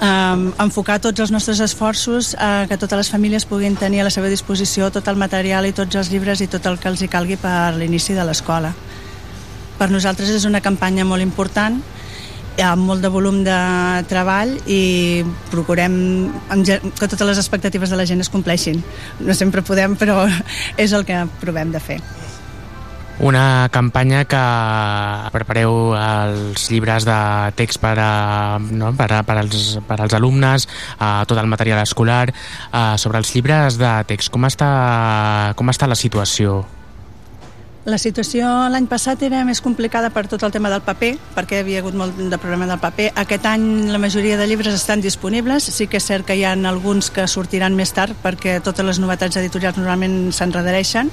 um, enfocar tots els nostres esforços a que totes les famílies puguin tenir a la seva disposició tot el material i tots els llibres i tot el que els hi calgui per l'inici de l'escola. Per nosaltres és una campanya molt important amb molt de volum de treball i procurem que totes les expectatives de la gent es compleixin. No sempre podem, però és el que provem de fer. Una campanya que prepareu els llibres de text per, a, no, per, a, per, als, per als alumnes, a tot el material escolar. sobre els llibres de text, com està, com està la situació? La situació l'any passat era més complicada per tot el tema del paper, perquè hi havia hagut molt de problema del paper. Aquest any la majoria de llibres estan disponibles, sí que és cert que hi ha alguns que sortiran més tard perquè totes les novetats editorials normalment s'enredareixen,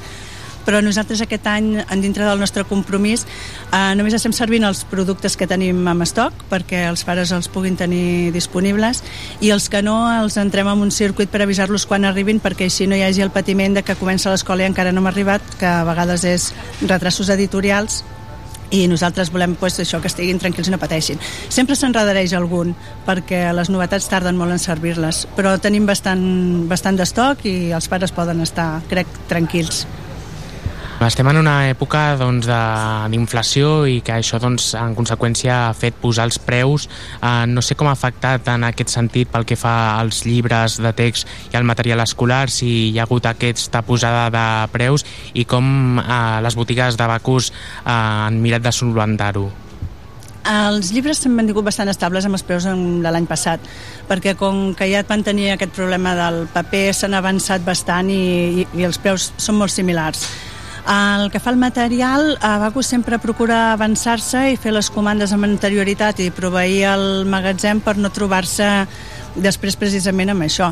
però nosaltres aquest any, dintre del nostre compromís, eh, només estem servint els productes que tenim en estoc perquè els pares els puguin tenir disponibles i els que no els entrem en un circuit per avisar-los quan arribin perquè així no hi hagi el patiment de que comença l'escola i encara no hem arribat, que a vegades és retrasos editorials i nosaltres volem pues, això que estiguin tranquils i no pateixin. Sempre s'enredareix algun perquè les novetats tarden molt en servir-les, però tenim bastant, bastant d'estoc i els pares poden estar, crec, tranquils. Estem en una època doncs, d'inflació i que això doncs, en conseqüència ha fet posar els preus. Eh, no sé com ha afectat en aquest sentit pel que fa als llibres de text i al material escolar, si hi ha hagut aquesta posada de preus i com eh, les botigues de Bacús eh, han mirat de solventar-ho. Els llibres s'han mantingut bastant estables amb els preus de l'any passat, perquè com que ja van tenir aquest problema del paper, s'han avançat bastant i, i, i els preus són molt similars. El que fa el material, a Bacus sempre procura avançar-se i fer les comandes amb anterioritat i proveir el magatzem per no trobar-se després precisament amb això.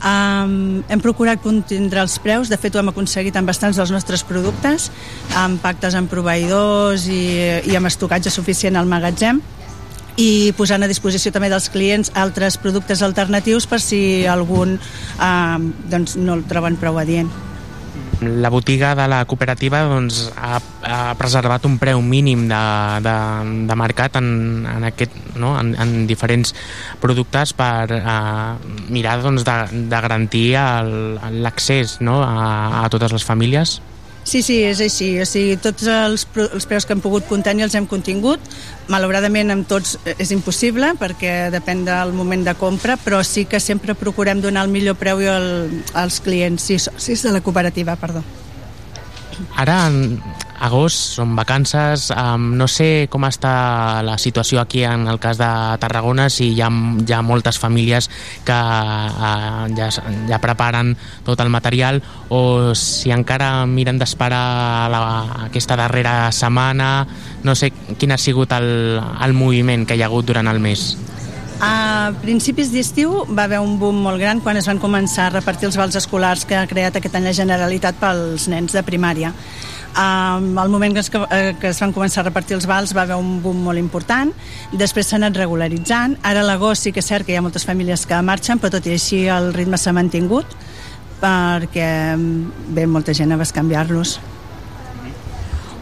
Um, hem procurat contindre els preus, de fet ho hem aconseguit amb bastants dels nostres productes, amb pactes amb proveïdors i, i amb estocatge suficient al magatzem i posant a disposició també dels clients altres productes alternatius per si algun eh, doncs no el troben prou adient. La botiga de la cooperativa doncs, ha, ha preservat un preu mínim de, de, de mercat en, en, aquest, no? en, en diferents productes per eh, mirar doncs, de, de garantir l'accés no? a, a totes les famílies. Sí, sí, és així. O sigui, tots els, els preus que hem pogut contenir els hem contingut. Malauradament amb tots eh, és impossible perquè depèn del moment de compra, però sí que sempre procurem donar el millor preu al, als clients, sí, socis de la cooperativa, perdó. Ara, agost, són vacances, um, no sé com està la situació aquí en el cas de Tarragona, si hi ha, hi ha moltes famílies que uh, ja, ja preparen tot el material o si encara miren d'esperar aquesta darrera setmana, no sé quin ha sigut el, el moviment que hi ha hagut durant el mes. A principis d'estiu va haver un boom molt gran quan es van començar a repartir els vals escolars que ha creat aquest any la Generalitat pels nens de primària. Um, al moment que es, eh, que es van començar a repartir els vals va haver un boom molt important, després s'ha anat regularitzant, ara a l'agost sí que és cert que hi ha moltes famílies que marxen, però tot i així el ritme s'ha mantingut perquè bé, molta gent a bescanviar-los.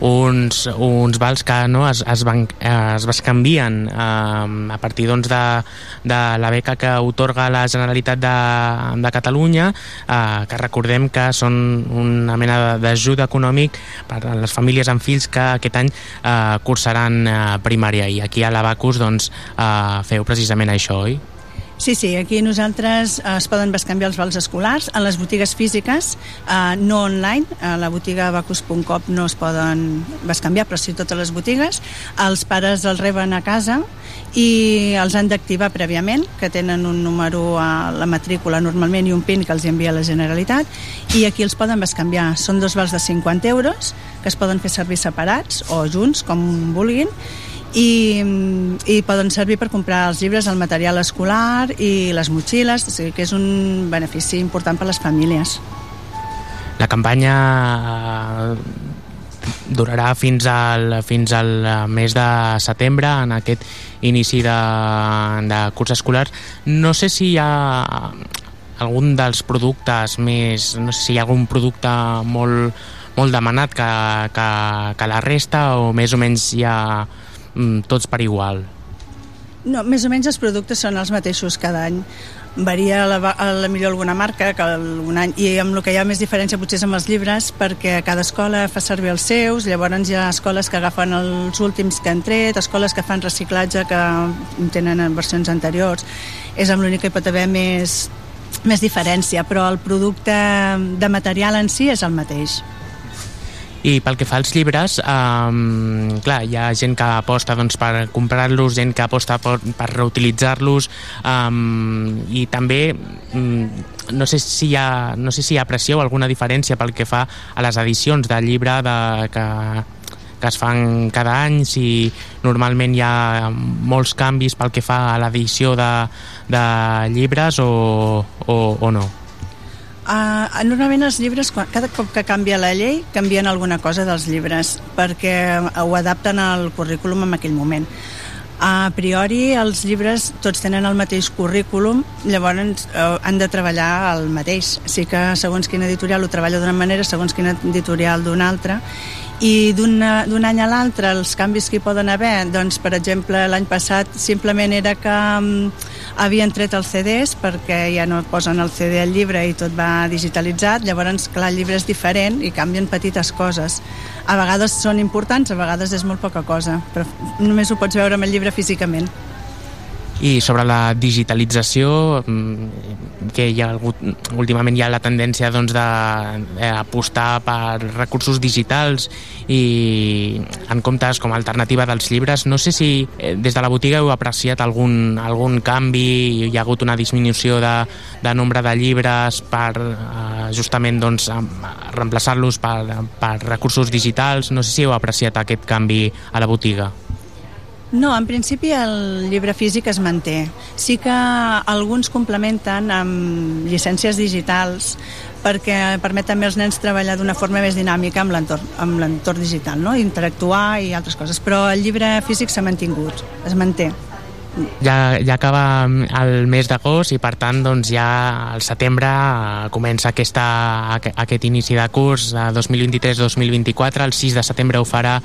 Uns, uns vals que no, es, es, van, es bescanvien eh, a partir doncs, de, de la beca que otorga la Generalitat de, de Catalunya eh, que recordem que són una mena d'ajut econòmic per a les famílies amb fills que aquest any eh, cursaran eh, primària i aquí a l'Abacus doncs, eh, feu precisament això, oi? Sí, sí, aquí nosaltres eh, es poden bescanviar els vals escolars a les botigues físiques, eh, no online, a la botiga bacus.com no es poden bescanviar, però sí totes les botigues. Els pares els reben a casa i els han d'activar prèviament, que tenen un número a la matrícula normalment i un PIN que els envia la Generalitat, i aquí els poden bescanviar. Són dos vals de 50 euros que es poden fer servir separats o junts, com vulguin, i, i poden servir per comprar els llibres, el material escolar i les motxilles, o sigui que és un benefici important per a les famílies. La campanya eh, durarà fins al, fins al eh, mes de setembre en aquest inici de, de curs escolar. No sé si hi ha algun dels productes més... No sé si hi ha algun producte molt, molt demanat que, que, que la resta o més o menys hi ha mm, tots per igual. No, més o menys els productes són els mateixos cada any. Varia la, la millor alguna marca que algun any, i amb el que hi ha més diferència potser és amb els llibres, perquè cada escola fa servir els seus, llavors hi ha escoles que agafen els últims que han tret, escoles que fan reciclatge que tenen en versions anteriors. És amb l'únic que hi pot haver més, més diferència, però el producte de material en si és el mateix. I pel que fa als llibres, um, clar, hi ha gent que aposta doncs, per comprar-los, gent que aposta per, per reutilitzar-los um, i també um, no, sé si hi ha, no sé si hi ha pressió o alguna diferència pel que fa a les edicions de llibre de, que, que es fan cada any, si normalment hi ha molts canvis pel que fa a l'edició de, de llibres o, o, o no. Uh, normalment els llibres, quan- cada cop que canvia la llei, canvien alguna cosa dels llibres, perquè ho adapten al currículum en aquell moment. A priori, els llibres tots tenen el mateix currículum, llavors eh, han de treballar el mateix. Sí que segons quina editorial ho treballa d'una manera, segons quina editorial d'una altra, i d'un any a l'altre els canvis que hi poden haver doncs per exemple l'any passat simplement era que um, havien tret els CDs perquè ja no posen el CD al llibre i tot va digitalitzat. Llavors clar, el llibre és diferent i canvien petites coses. A vegades són importants, a vegades és molt poca cosa però només ho pots veure amb el llibre físicament I sobre la digitalització, mm, que hi ha hagut, últimament hi ha la tendència doncs, d'apostar per recursos digitals i en comptes com a alternativa dels llibres. No sé si eh, des de la botiga heu apreciat algun, algun canvi, hi ha hagut una disminució de, de nombre de llibres per eh, justament doncs, em- reemplaçar-los per, per recursos digitals. No sé si heu apreciat aquest canvi a la botiga. No, en principi el llibre físic es manté. Sí que alguns complementen amb llicències digitals perquè permet també als nens treballar d'una forma més dinàmica amb l'entorn digital, no? interactuar i altres coses. Però el llibre físic s'ha mantingut, es manté. Ja, ja acaba el mes d'agost i per tant doncs, ja al setembre eh, comença aquesta, aqu- aquest inici de curs de 2023-2024 el 6 de setembre ho, farà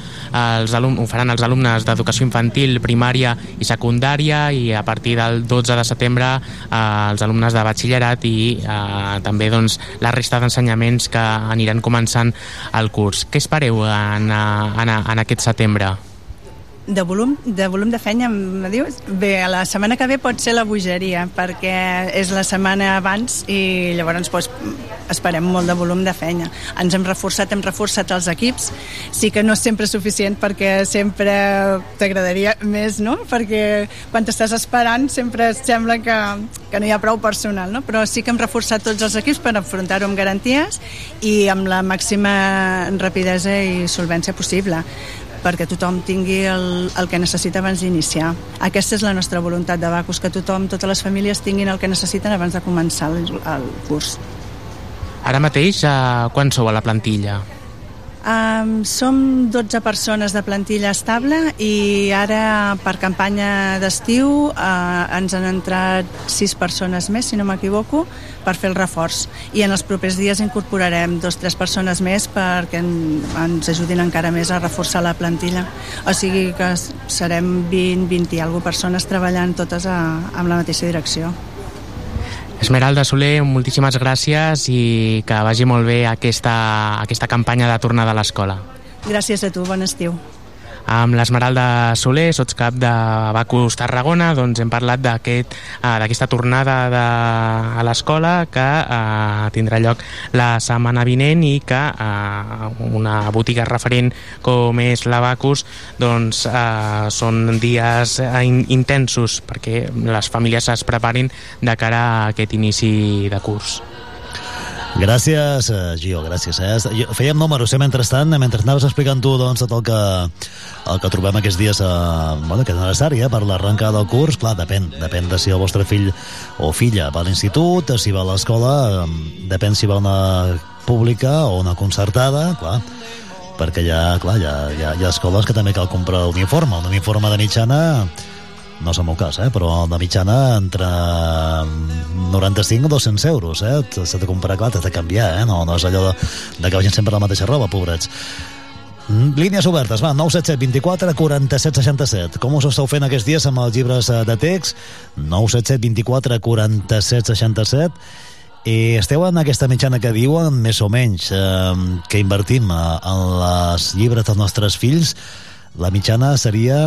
els alum, ho faran els alumnes d'educació infantil, primària i secundària i a partir del 12 de setembre eh, els alumnes de batxillerat i eh, també doncs, la resta d'ensenyaments que aniran començant el curs. Què espereu en, eh, en, en aquest setembre? De volum, de volum de feina, em dius? Bé, la setmana que ve pot ser la bogeria, perquè és la setmana abans i llavors doncs, esperem molt de volum de feina. Ens hem reforçat, hem reforçat els equips. Sí que no és sempre suficient perquè sempre t'agradaria més, no? Perquè quan t'estàs esperant sempre sembla que, que no hi ha prou personal, no? Però sí que hem reforçat tots els equips per afrontar-ho amb garanties i amb la màxima rapidesa i solvència possible perquè tothom tingui el, el que necessita abans d'iniciar. Aquesta és la nostra voluntat de Bacus, que tothom, totes les famílies tinguin el que necessiten abans de començar el, el curs. Ara mateix, eh, quan sou a la plantilla? Um, som 12 persones de plantilla estable i ara per campanya d'estiu uh, ens han entrat 6 persones més, si no m'equivoco, per fer el reforç. I en els propers dies incorporarem dos o tres persones més perquè en, ens ajudin encara més a reforçar la plantilla. O sigui que serem 20, 20 i alguna persones treballant totes a, amb la mateixa direcció. Esmeralda Soler, moltíssimes gràcies i que vagi molt bé aquesta, aquesta campanya de tornada a l'escola. Gràcies a tu, bon estiu. Amb l'Esmeralda Soler, sotscap de Bacus Tarragona, doncs hem parlat eh, d'aquesta tornada de, a l'escola que eh, tindrà lloc la setmana vinent i que eh, una botiga referent com és la Bacus doncs eh, són dies eh, in, intensos perquè les famílies es preparin de cara a aquest inici de curs. Gràcies, eh, Gio, gràcies. Eh? Fèiem números, eh, mentrestant, mentre anaves explicant tu doncs, tot el que, el que trobem aquests dies a, bueno, que és necessari eh, per l'arrencada del curs. Clar, depèn, depèn de si el vostre fill o filla va a l'institut, si va a l'escola, eh, depèn si va a una pública o una concertada, clar, perquè hi ha, clar, hi ha, hi ha, hi ha escoles que també cal comprar uniforme. Un uniforme de mitjana no és el meu cas, eh? però de mitjana entre 95 o 200 euros, eh? S'ha de comprar, clar, t'has de canviar, eh? No, no és allò de, de que vagin sempre la mateixa roba, pobrets. Mm, Línies obertes, va, 977 24 47 67. Com us esteu fent aquests dies amb els llibres eh, de text? 977 24 47 67. I esteu en aquesta mitjana que diuen, més o menys, eh, que invertim eh, en les llibres dels nostres fills, la mitjana seria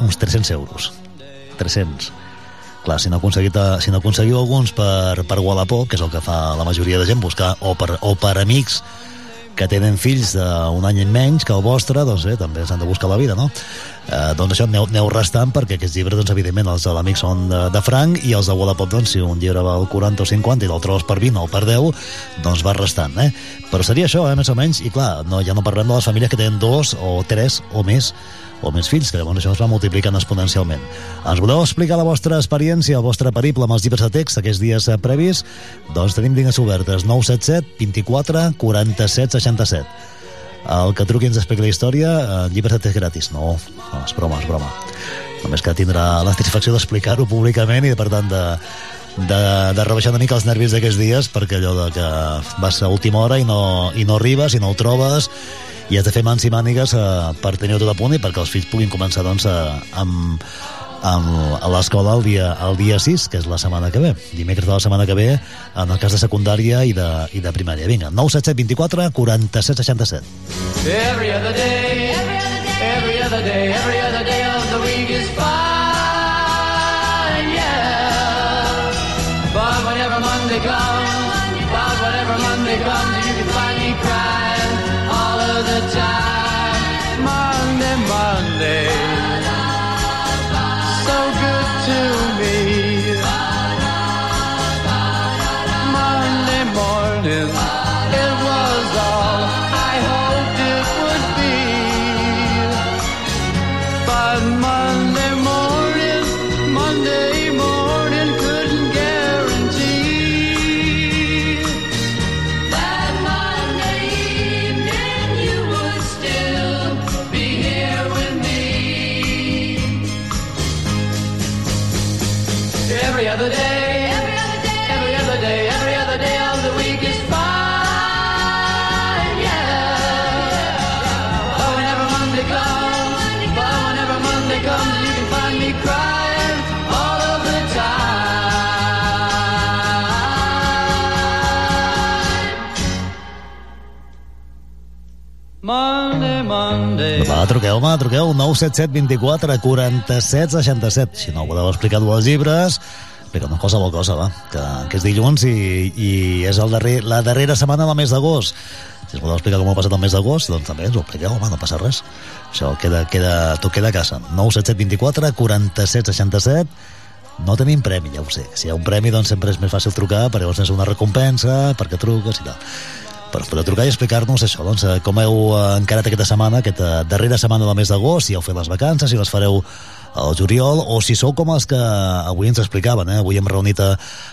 uns 300 euros. 300. Clar, si no, aconseguit, si no aconseguiu alguns per, per Wallapop, que és el que fa la majoria de gent, buscar, o per, o per amics que tenen fills d'un any i menys que el vostre, doncs bé, també s'han de buscar la vida, no? Eh, doncs això aneu, aneu restant perquè aquests llibres, doncs evidentment, els de l'amic són de, de franc i els de Wallapop, doncs si un llibre val 40 o 50 i l'altre per 20 o per 10, doncs va restant, eh? Però seria això, eh, més o menys, i clar, no, ja no parlem de les famílies que tenen dos o tres o més o més fills, que llavors això es va multiplicant exponencialment. Ens voleu explicar la vostra experiència, el vostre periple amb els llibres de text aquests dies eh, previs? Doncs tenim línies obertes 977 24 47 67. El que truqui ens expliqui la història, eh, llibres de text gratis. No, no, és broma, és broma. Només que tindrà la satisfacció d'explicar-ho públicament i, per tant, de, de, de rebaixar una mica els nervis d'aquests dies perquè allò de que vas a última hora i no, i no arribes i no ho trobes i has de fer mans i mànigues eh, per tenir-ho tot a punt i perquè els fills puguin començar doncs, a, amb, amb, a l'escola el dia, el dia 6, que és la setmana que ve. Dimecres de la setmana que ve, en el cas de secundària i de, i de primària. Vinga, 9 7 7 24 47 67. Every other day, every other day, every other day, every other day Monday. Va, truqueu-me, truqueu 977 24 47 67. Si no voleu explicar dues llibres, explica qualsevol cosa, va, que, que és dilluns i, i és el darrer, la darrera setmana del mes d'agost. Si us voleu explicar com ha passat el mes d'agost, doncs també ens ho expliqueu, home, no passa res. Això queda, queda, tot queda a casa. 977 24 47 67 no tenim premi, ja ho sé. Si hi ha un premi, doncs sempre és més fàcil trucar, perquè llavors és una recompensa, perquè truques i tal. Però us podeu trucar i explicar-nos això, doncs, eh, com heu eh, encarat aquesta setmana, aquesta darrera setmana del mes d'agost, si heu fet les vacances, si les fareu al juliol, o si sou com els que avui ens explicaven, eh? avui hem reunit a,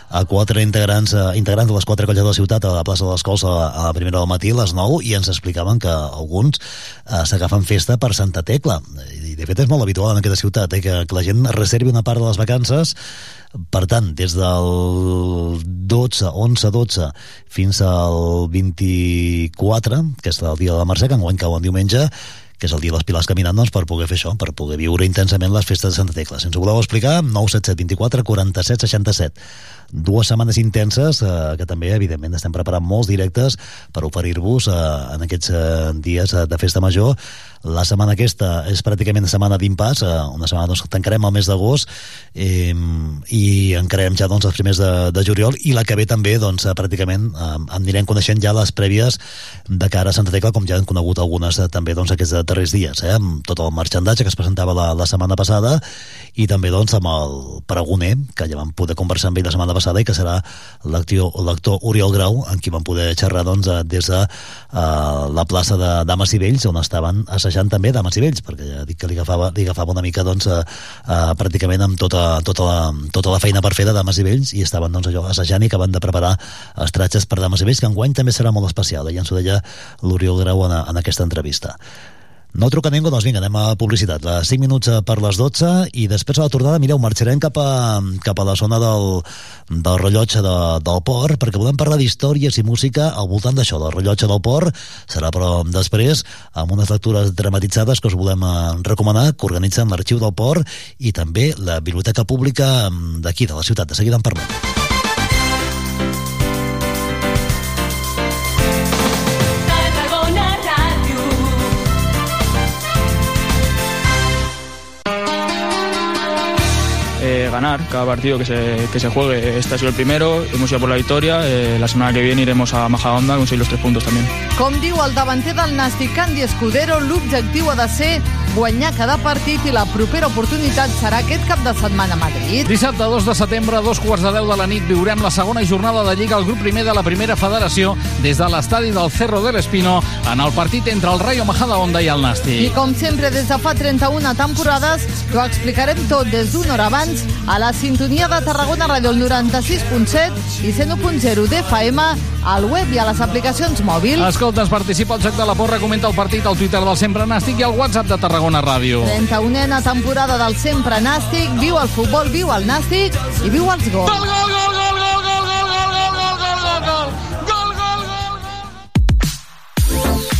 a quatre integrants, eh, integrants de les quatre colles de la ciutat a la plaça de les Cols a, a la primera del matí, a les 9, i ens explicaven que alguns eh, s'agafen festa per Santa Tecla. I de fet és molt habitual en aquesta ciutat, eh? que, que la gent reservi una part de les vacances per tant, des del 12, 11, 12 fins al 24, que és el dia de la Mercè, que enguany cau en diumenge, que és el dia de les Pilars caminant, doncs, per poder fer això, per poder viure intensament les festes de Santa Tecla. Si ens ho voleu explicar, 977 24 47 67. Dues setmanes intenses eh, que també, evidentment, estem preparant molts directes per oferir-vos eh, en aquests eh, dies eh, de festa major. La setmana aquesta és pràcticament setmana d'impàs, eh, una setmana doncs, que tancarem el mes d'agost eh, i encarem ja doncs, els primers de, de juliol i la que ve també doncs, eh, pràcticament eh, anirem coneixent ja les prèvies de cara a Santa Tecla, com ja han conegut algunes eh, també doncs, aquests darrers dies, eh, amb tot el marxandatge que es presentava la, la setmana passada i també doncs, amb el pregoner, que ja vam poder conversar amb ell la setmana passada i que serà l'actor Oriol Grau, amb qui vam poder xerrar doncs, eh, des de uh, la plaça de Dames i Vells, on estaven assajant també Dames i Vells, perquè ja dic que li agafava, li agafava una mica doncs, uh, uh, pràcticament amb tota, tota, la, tota la feina per fer de Dames i Vells i estaven doncs, allò, assajant i acaben de preparar els tratges per Dames i Vells, que enguany també serà molt especial, i ens ho deia l'Oriol Grau en, en aquesta entrevista. No truca ningú, doncs vinga, anem a publicitat. A 5 minuts per les 12 i després a la tornada, mireu, marxarem cap a, cap a la zona del, del rellotge de, del port perquè volem parlar d'històries i música al voltant d'això, del rellotge del port. Serà, però, després, amb unes lectures dramatitzades que us volem eh, recomanar, que organitzen l'Arxiu del Port i també la Biblioteca Pública d'aquí, de la ciutat. De seguida en parlem. Ganar cada partido que se, que se juegue. Este ha sido el primero, hemos ido por la victoria. eh, la semana que viene iremos a Majadahonda a conseguir los tres puntos también. Com diu el davanter del Nàstic, Candy Escudero, l'objectiu ha de ser guanyar cada partit i la propera oportunitat serà aquest cap de setmana a Madrid. Dissabte 2 de setembre, a dos quarts de 10 de la nit, viurem la segona jornada de Lliga al grup primer de la primera federació des de l'estadi del Cerro del Espino en el partit entre el Rayo Majadahonda i el I Nàstic. com sempre, des de fa 31 temporades, t'ho explicarem tot des d'una hora abans a la sintonia de Tarragona Ràdio el 96.7 i 101.0 d'FM, al web i a les aplicacions mòbils. Escolta'ns, participa al Joc de la Porra, comenta el partit al Twitter del Sempre Nàstic i al WhatsApp de Tarragona Ràdio. 31a temporada del Sempre Nàstic, viu el futbol, viu el Nàstic i viu els gols. Gol, gol, gol, gol, gol, gol, gol, gol, gol, gol, gol, gol,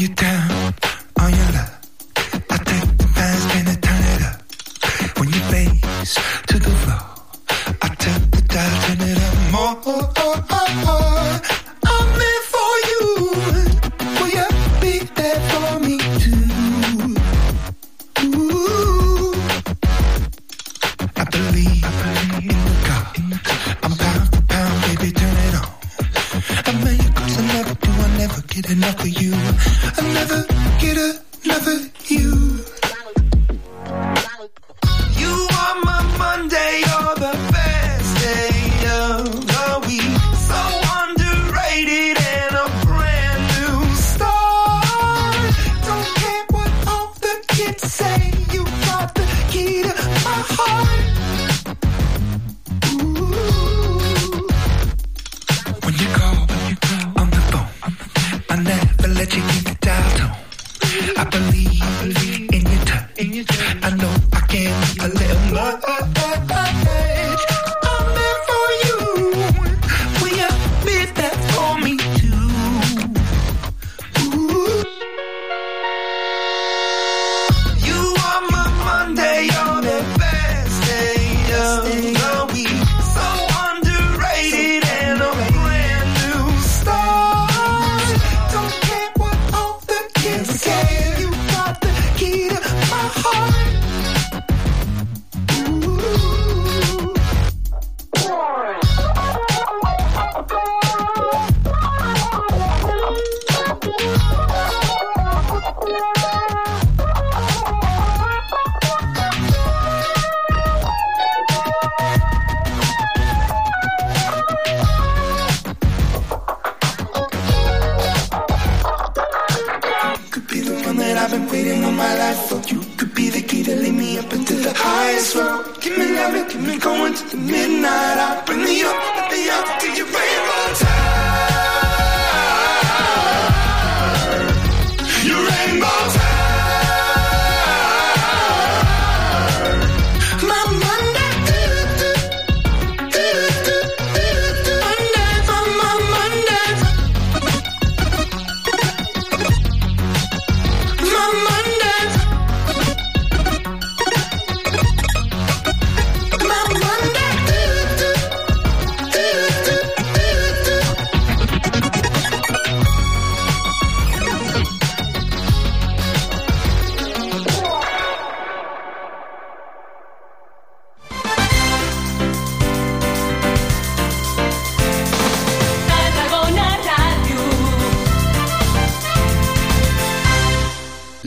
You're down on your luck,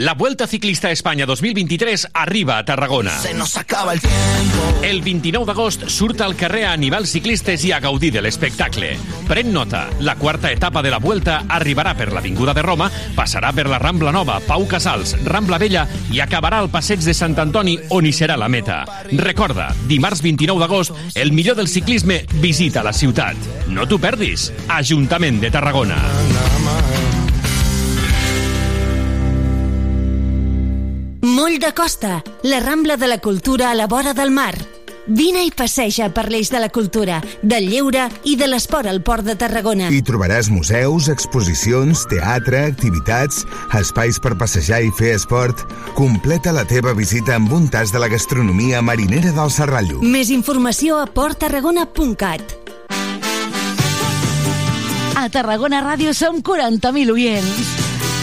La Vuelta Ciclista a Espanya 2023 arriba a Tarragona. Se nos acaba el tiempo. El 29 d'agost surt al carrer a animals ciclistes i a gaudir de l'espectacle. Pren nota, la quarta etapa de la Vuelta arribarà per l'Avinguda de Roma, passarà per la Rambla Nova, Pau Casals, Rambla Vella i acabarà al passeig de Sant Antoni, on hi serà la meta. Recorda, dimarts 29 d'agost, el millor del ciclisme visita la ciutat. No t'ho perdis. Ajuntament de Tarragona. Moll de Costa, la Rambla de la Cultura a la vora del mar. Vine i passeja per l'eix de la cultura, del lleure i de l'esport al Port de Tarragona. Hi trobaràs museus, exposicions, teatre, activitats, espais per passejar i fer esport. Completa la teva visita amb un tas de la gastronomia marinera del Serrallo. Més informació a porttarragona.cat. A Tarragona Ràdio som 40.000 oients.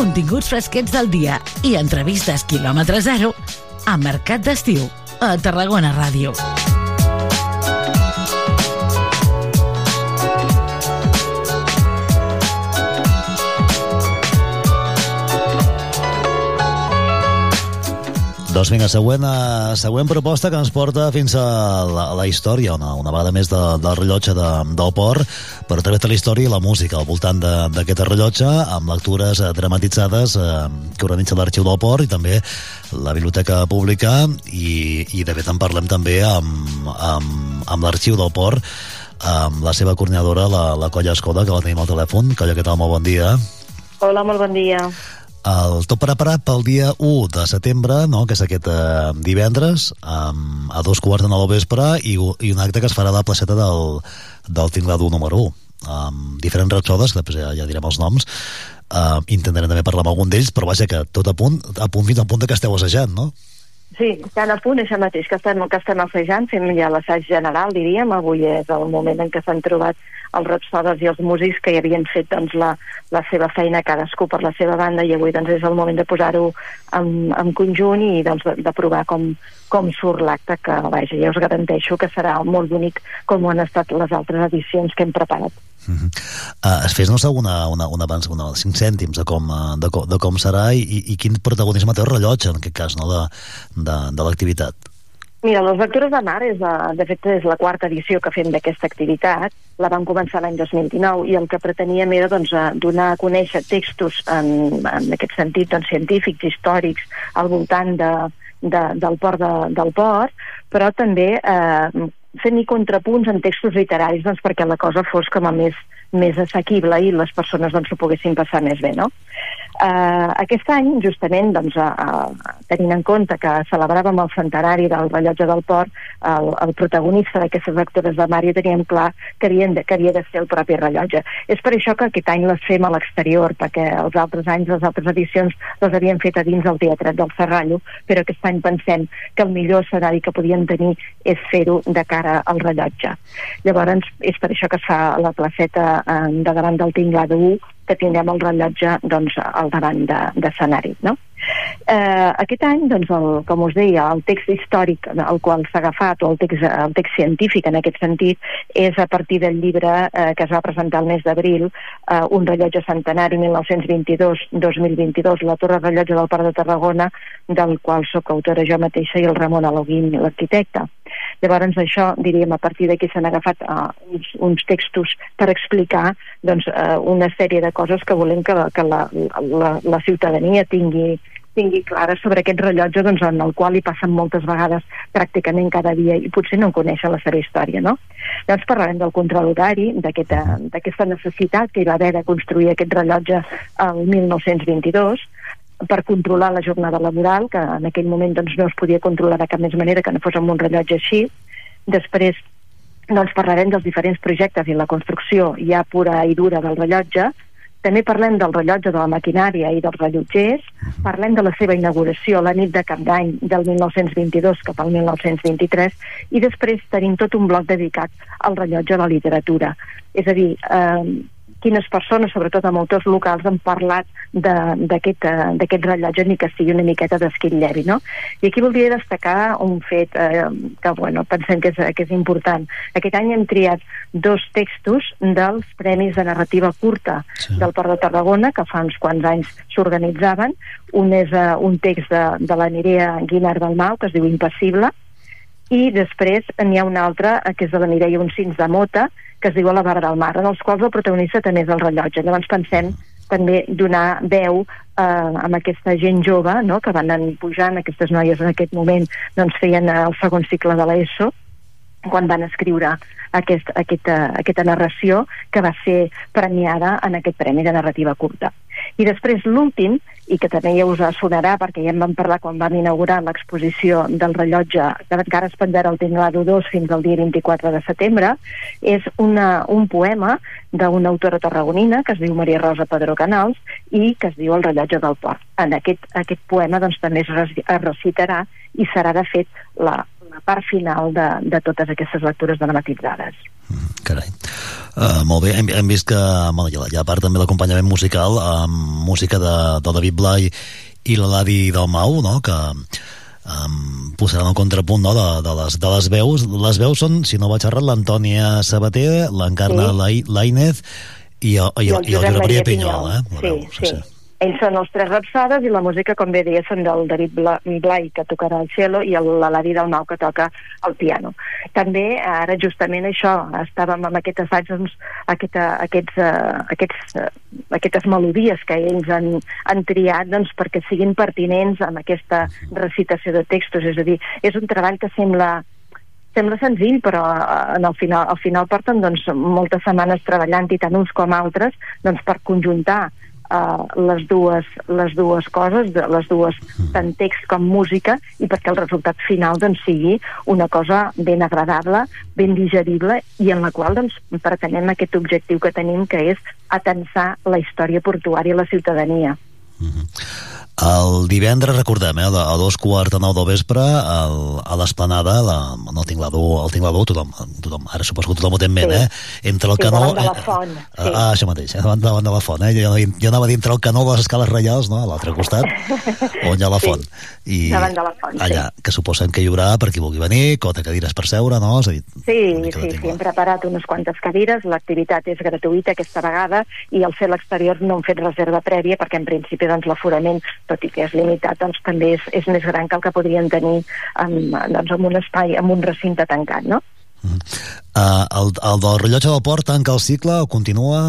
Continguts fresquets del dia i entrevistes quilòmetre zero a Mercat d'Estiu a Tarragona Ràdio. Doncs vinga, següent, uh, següent proposta que ens porta fins a la, a la història, una, una vegada més de, del rellotge de, del port, però també tota la història i la música al voltant d'aquest rellotge, amb lectures uh, dramatitzades uh, que organitza l'Arxiu del Port i també la Biblioteca Pública i, i de fet en parlem també amb, amb, amb l'Arxiu del Port amb la seva coordinadora, la, la Colla Escoda, que la tenim al telèfon. Colla, què tal? Molt bon dia. Hola, molt bon dia. El tot preparat pel dia 1 de setembre, no? que és aquest eh, divendres, um, a dos quarts de nou vespre, i, i un acte que es farà a la placeta del, del Tingladu número 1. Amb diferents rapsodes, que després ja, ja direm els noms, uh, intentarem també parlar amb algun d'ells, però vaja que tot a punt, a punt fins al punt que esteu assajant, no? Sí, estan a punt, això mateix, que estem, que estem assajant, fem ja l'assaig general, diríem, avui és el moment en què s'han trobat els rapsodes i els músics que hi havien fet doncs, la, la seva feina cadascú per la seva banda i avui doncs, és el moment de posar-ho en, en conjunt i doncs, de, de provar com, com surt l'acte que vaja, ja us garanteixo que serà molt bonic com ho han estat les altres edicions que hem preparat. Uh -huh. uh, Fes-nos una, una, una, abans, una, cinc cèntims de com, uh, de, com, de com serà i, i, quin protagonisme té el rellotge en aquest cas no, de, de, de l'activitat. Mira, les lectures de mar, és, la, de fet, és la quarta edició que fem d'aquesta activitat. La vam començar l'any 2019 i el que preteníem era doncs, donar a conèixer textos en, en aquest sentit doncs, científics, històrics, al voltant de, de, del port de, del port, però també eh, fent-hi contrapunts en textos literaris doncs, perquè la cosa fos com a més, més assequible i les persones doncs, s'ho poguessin passar més bé, no? Uh, aquest any, justament, doncs, uh, uh, tenint en compte que celebràvem el centenari del rellotge del port, el, el protagonista d'aquestes lectures de Mari teníem clar que, havien de, que havia de ser el propi rellotge. És per això que aquest any les fem a l'exterior, perquè els altres anys, les altres edicions, les havíem fet a dins del Teatret del Serrallo, però aquest any pensem que el millor escenari que podíem tenir és fer-ho de cara al rellotge. Llavors, és per això que es fa la placeta eh, de davant del Tinglada 1, que tindrem el rellotge doncs, al davant d'escenari. De, no? Eh, aquest any, doncs, el, com us deia, el text històric al qual s'ha agafat, o el text, el text científic en aquest sentit, és a partir del llibre eh, que es va presentar el mes d'abril, eh, Un rellotge centenari 1922-2022, la Torre Rellotge del Parc de Tarragona, del qual sóc autora jo mateixa i el Ramon Aloguín, l'arquitecte. Llavors això, diríem, a partir d'aquí s'han agafat uh, uns, uns textos per explicar doncs, uh, una sèrie de coses que volem que, que la, la, la ciutadania tingui, tingui clara sobre aquest rellotge doncs, en el qual hi passen moltes vegades pràcticament cada dia i potser no coneixen la seva història. No? Llavors parlarem del control horari, d'aquesta necessitat que hi va haver de construir aquest rellotge el 1922, per controlar la jornada laboral, que en aquell moment doncs, no es podia controlar de cap més manera que no fos amb un rellotge així. Després doncs, parlarem dels diferents projectes i la construcció ja pura i dura del rellotge, també parlem del rellotge de la maquinària i dels rellotgers, parlem de la seva inauguració la nit de Cap d'Any del 1922 cap al 1923 i després tenim tot un bloc dedicat al rellotge de la literatura. És a dir, eh, quines persones, sobretot amb autors locals, han parlat eh, d'aquest rellotge ni que sigui una miqueta d'esquitllevi, no? I aquí voldria destacar un fet eh, que, bueno, pensem que és, que és important. Aquest any hem triat dos textos dels Premis de Narrativa Curta sí. del Port de Tarragona, que fa uns quants anys s'organitzaven. Un és uh, un text de, de la Mireia Guinard Dalmau, que es diu Impassible, i després n'hi ha un altre, eh, que és de la Mireia Uncins de Mota, que es diu A la vara del mar, en els quals el protagonista també és el rellotge. Llavors pensem també donar veu eh, amb aquesta gent jove no? que van pujant, aquestes noies en aquest moment doncs feien el segon cicle de l'ESO, quan van escriure aquest, aquesta, aquesta narració que va ser premiada en aquest Premi de Narrativa Curta. I després l'últim, i que també ja us sonarà perquè ja en vam parlar quan vam inaugurar l'exposició del rellotge que encara es penjarà al Tinglado 2 fins al dia 24 de setembre, és una, un poema d'una autora tarragonina que es diu Maria Rosa Pedro Canals i que es diu El rellotge del port. En aquest, aquest poema doncs, també es, recitarà i serà de fet la part final de, de totes aquestes lectures dramatitzades. Mm, carai. Uh, molt bé, hem, hem vist que bueno, hi, ha, ha part també l'acompanyament musical amb música de, de David Blai i l'Eladi Dalmau, no?, que um, posaran el contrapunt no, de, de, les, de les veus. Les veus són, si no vaig errat, l'Antònia Sabater, l'Encarna sí. Lainez i, i, i, el, i el Josep Maria Pinyol, eh? Sí, sí. sí. Ells són els tres rapsades i la música, com bé deia, són del David Blai, que tocarà el cello, i l'Aladi del Mau, que toca el piano. També, ara justament això, estàvem amb aquest assaig, doncs, aquesta, aquests, uh, aquests, uh, aquestes melodies que ells han, han triat doncs, perquè siguin pertinents amb aquesta recitació de textos. És a dir, és un treball que sembla sembla senzill, però eh, en el final, al final porten doncs, moltes setmanes treballant i tant uns com altres doncs, per conjuntar uh, les, dues, les dues coses, de, les dues, tant text com música, i perquè el resultat final doncs, sigui una cosa ben agradable, ben digerible, i en la qual doncs, pretenem aquest objectiu que tenim, que és atensar la història portuària a la ciutadania. Mm -hmm. El divendres, recordem, eh, a dos quarts de nou del vespre, el, a l'esplanada, la, no tinc la dur, el tinc la dur, tothom, tothom, ara suposo que tothom ho té en ment, sí. eh? Entre el sí, canó... Davant de la eh, font, eh, sí. Ah, això mateix, eh, davant, davant de la font, eh? Jo, jo anava dintre el canó de les escales reials, no?, a l'altre costat, on hi ha la font. Sí. I davant de la font, allà, sí. que suposem que hi haurà per qui vulgui venir, cota cadires per seure, no? És a dir, sí, sí, sí, hem preparat unes quantes cadires, l'activitat és gratuïta aquesta vegada, i al fer l'exterior no hem fet reserva prèvia, perquè en principi doncs, l'aforament, tot i que és limitat, doncs, també és, és més gran que el que podrien tenir en, doncs, en un espai, en un recinte tancat, no? Mm. Uh, el, el del rellotge del port tanca el cicle o continua?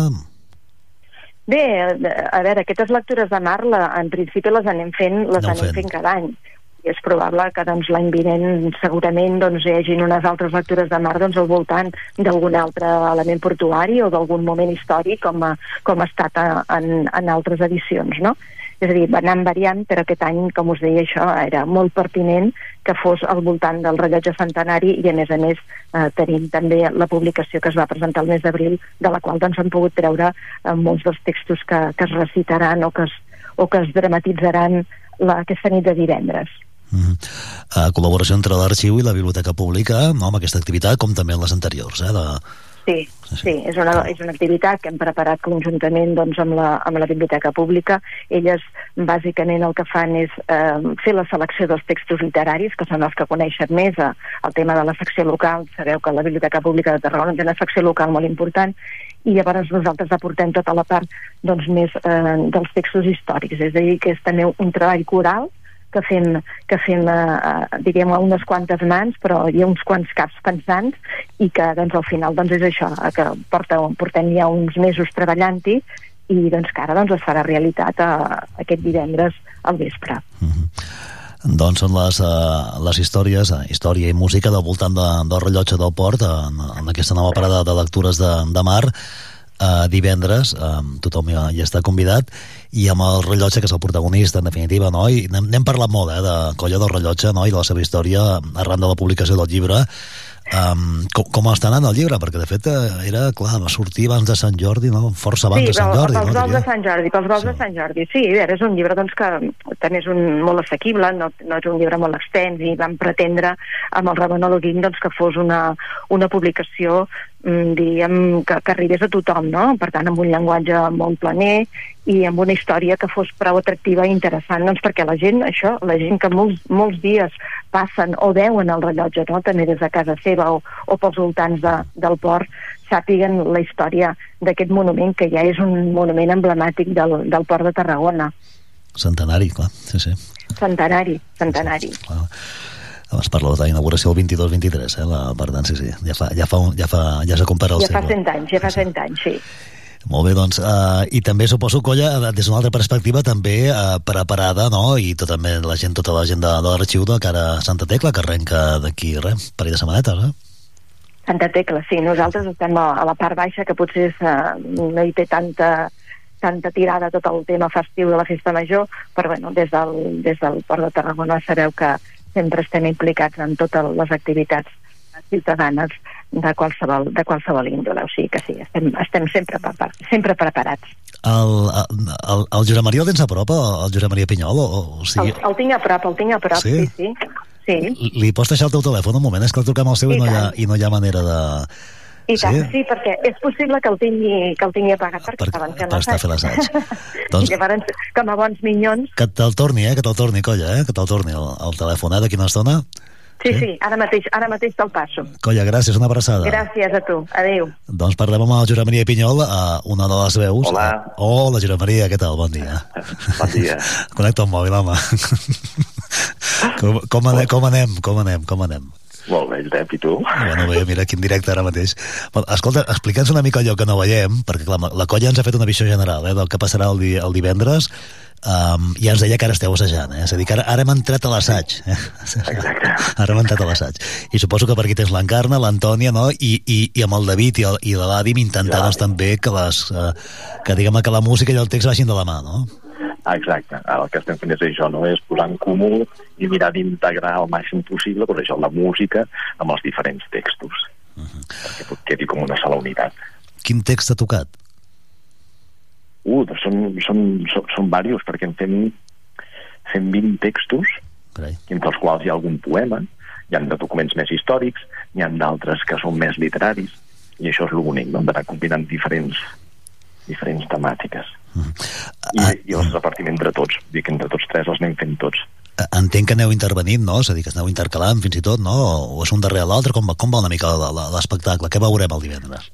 Bé, a veure, aquestes lectures de mar, la, en principi les anem fent, les no anem fent. fent cada any i és probable que doncs, l'any vinent segurament doncs, hi hagi unes altres lectures de mar doncs, al voltant d'algun altre element portuari o d'algun moment històric com, a, com ha estat a, en, en altres edicions. No? És a dir, va anant variant, però aquest any, com us deia, això era molt pertinent que fos al voltant del rellotge centenari i, a més a més, eh, tenim també la publicació que es va presentar el mes d'abril, de la qual doncs, han pogut treure eh, molts dels textos que, que es recitaran o que es, o que es dramatitzaran la, aquesta nit de divendres. Mm uh, col·laboració entre l'arxiu i la biblioteca pública no, amb aquesta activitat, com també en les anteriors, eh, de, Sí, sí, és una, és una activitat que hem preparat conjuntament doncs, amb, la, amb la Biblioteca Pública. Elles, bàsicament, el que fan és eh, fer la selecció dels textos literaris, que són els que coneixen més eh, el tema de la secció local. Sabeu que la Biblioteca Pública de Tarragona té una secció local molt important i llavors nosaltres aportem tota la part doncs, més eh, dels textos històrics, és a dir, que és també un treball coral que fem, que fem eh, diríem, a unes quantes mans, però hi ha uns quants caps pensants i que doncs, al final doncs, és això, eh, que porta, portem ja uns mesos treballant-hi i doncs, que ara doncs, es farà realitat eh, aquest divendres al vespre. Mm -hmm. Doncs són les, uh, les històries, uh, història i música del voltant de, del rellotge del port en, en aquesta nova parada de lectures de, de mar uh, divendres, um, tothom ja, ja està convidat i amb el rellotge, que és el protagonista, en definitiva, no? I n'hem parlat molt, eh, de Colla del Rellotge, no?, i de la seva història arran de la publicació del llibre, Um, com, com està anant el llibre? Perquè, de fet, eh, era, clar, va sortir abans de Sant Jordi, no? Força abans sí, de Sant Jordi, pels no? vols de Sant Jordi, pels vols sí. de Sant Jordi, sí, veure, és un llibre doncs, que també és un, molt assequible, no, no és un llibre molt extens, i vam pretendre amb el Ramon Ologuín doncs, que fos una, una publicació diríem, que, que arribés a tothom, no? Per tant, amb un llenguatge molt planer i amb una història que fos prou atractiva i interessant, doncs perquè la gent, això, la gent que molts, molts dies passen o veuen el rellotge, no? també des de casa seva o, o pels voltants de, del port, sàpiguen la història d'aquest monument, que ja és un monument emblemàtic del, del port de Tarragona. Centenari, clar, sí, sí. Centenari, centenari. Sí, clar. Es parla de la inauguració el 22-23, eh? La, per tant, sí, sí, ja fa, ja fa, ja fa, ja s'ha compara el ja segle. Ja fa 100 anys, ja fa 100 anys, sí. Molt bé, doncs, uh, i també suposo, Colla, des d'una altra perspectiva, també uh, preparada, no?, i tot, també la gent, tota la gent de, de l'arxiu de cara a Santa Tecla, que arrenca d'aquí, res, parell de setmanetes, eh? Santa Tecla, sí. Nosaltres estem a, a la part baixa, que potser és, uh, no hi té tanta, tanta tirada tot el tema festiu de la festa major, però bueno, des del, des del Port de Tarragona sabeu que sempre estem implicats en totes les activitats ciutadanes de qualsevol, de qualsevol índole, o sigui que sí, estem, estem sempre, prepar, sempre preparats. El, el, el Josep Maria el tens a prop, el Josep Maria Pinyol? O, o sigui... el, el tinc a prop, el tinc a prop, sí, sí. sí. sí. Li pots deixar el teu telèfon un moment? És que el truquem al seu i, i, no hi ha, i no hi ha manera de... I tant, sí? sí, perquè és possible que el tingui, que el tingui apagat perquè per, estaven fent per estar fent l'assaig. doncs, I llavors, com a bons minyons... Que te'l torni, eh? Que te'l torni, colla, eh? Que te'l torni el, el telèfon, eh? D'aquí una estona. Sí, sí, ara mateix, ara mateix te'l passo. Colla, gràcies, una abraçada. Gràcies a tu, adeu. Doncs parlem amb el Josep Maria Pinyol, a una de les veus. Hola. Hola, Josep Maria, què tal? Bon dia. Bon dia. Connecta el mòbil, home. com, com, anem, com anem, com anem, com anem? Molt bé, Josep, i tu? Bueno, bé, mira, quin directe ara mateix. Escolta, explica'ns una mica allò que no veiem, perquè clar, la colla ens ha fet una visió general eh, del que passarà el, di el divendres, um, i ens deia que ara esteu assajant, eh? és a dir, que ara, ara hem entrat a l'assaig. Eh? Exacte. Ara hem entrat a l'assaig. I suposo que per aquí tens l'Encarna, l'Antònia, no? I, i, i amb el David i, el, i l'Adim intentar doncs, també que, les, uh, que, diguem que la música i el text vagin de la mà, no? Exacte, el que estem fent és això, no? és posar en comú i mirar d'integrar el màxim possible doncs això, la música amb els diferents textos, uh -huh. perquè tot quedi com una sola unitat. Quin text ha tocat? Uh, doncs són, són, són, són diversos, perquè en fem, fem 20 textos, Carai. entre els quals hi ha algun poema, hi ha de documents més històrics, hi ha d'altres que són més literaris, i això és l'únic, no? d'anar combinant diferents, diferents temàtiques. Mm. I, I els repartim entre tots, dic entre tots tres els anem fent tots. Entenc que aneu intervenint, no? És a dir, que aneu intercalant fins i tot, no? O és un darrere l'altre? Com, va, com va una mica l'espectacle? Què veurem el divendres?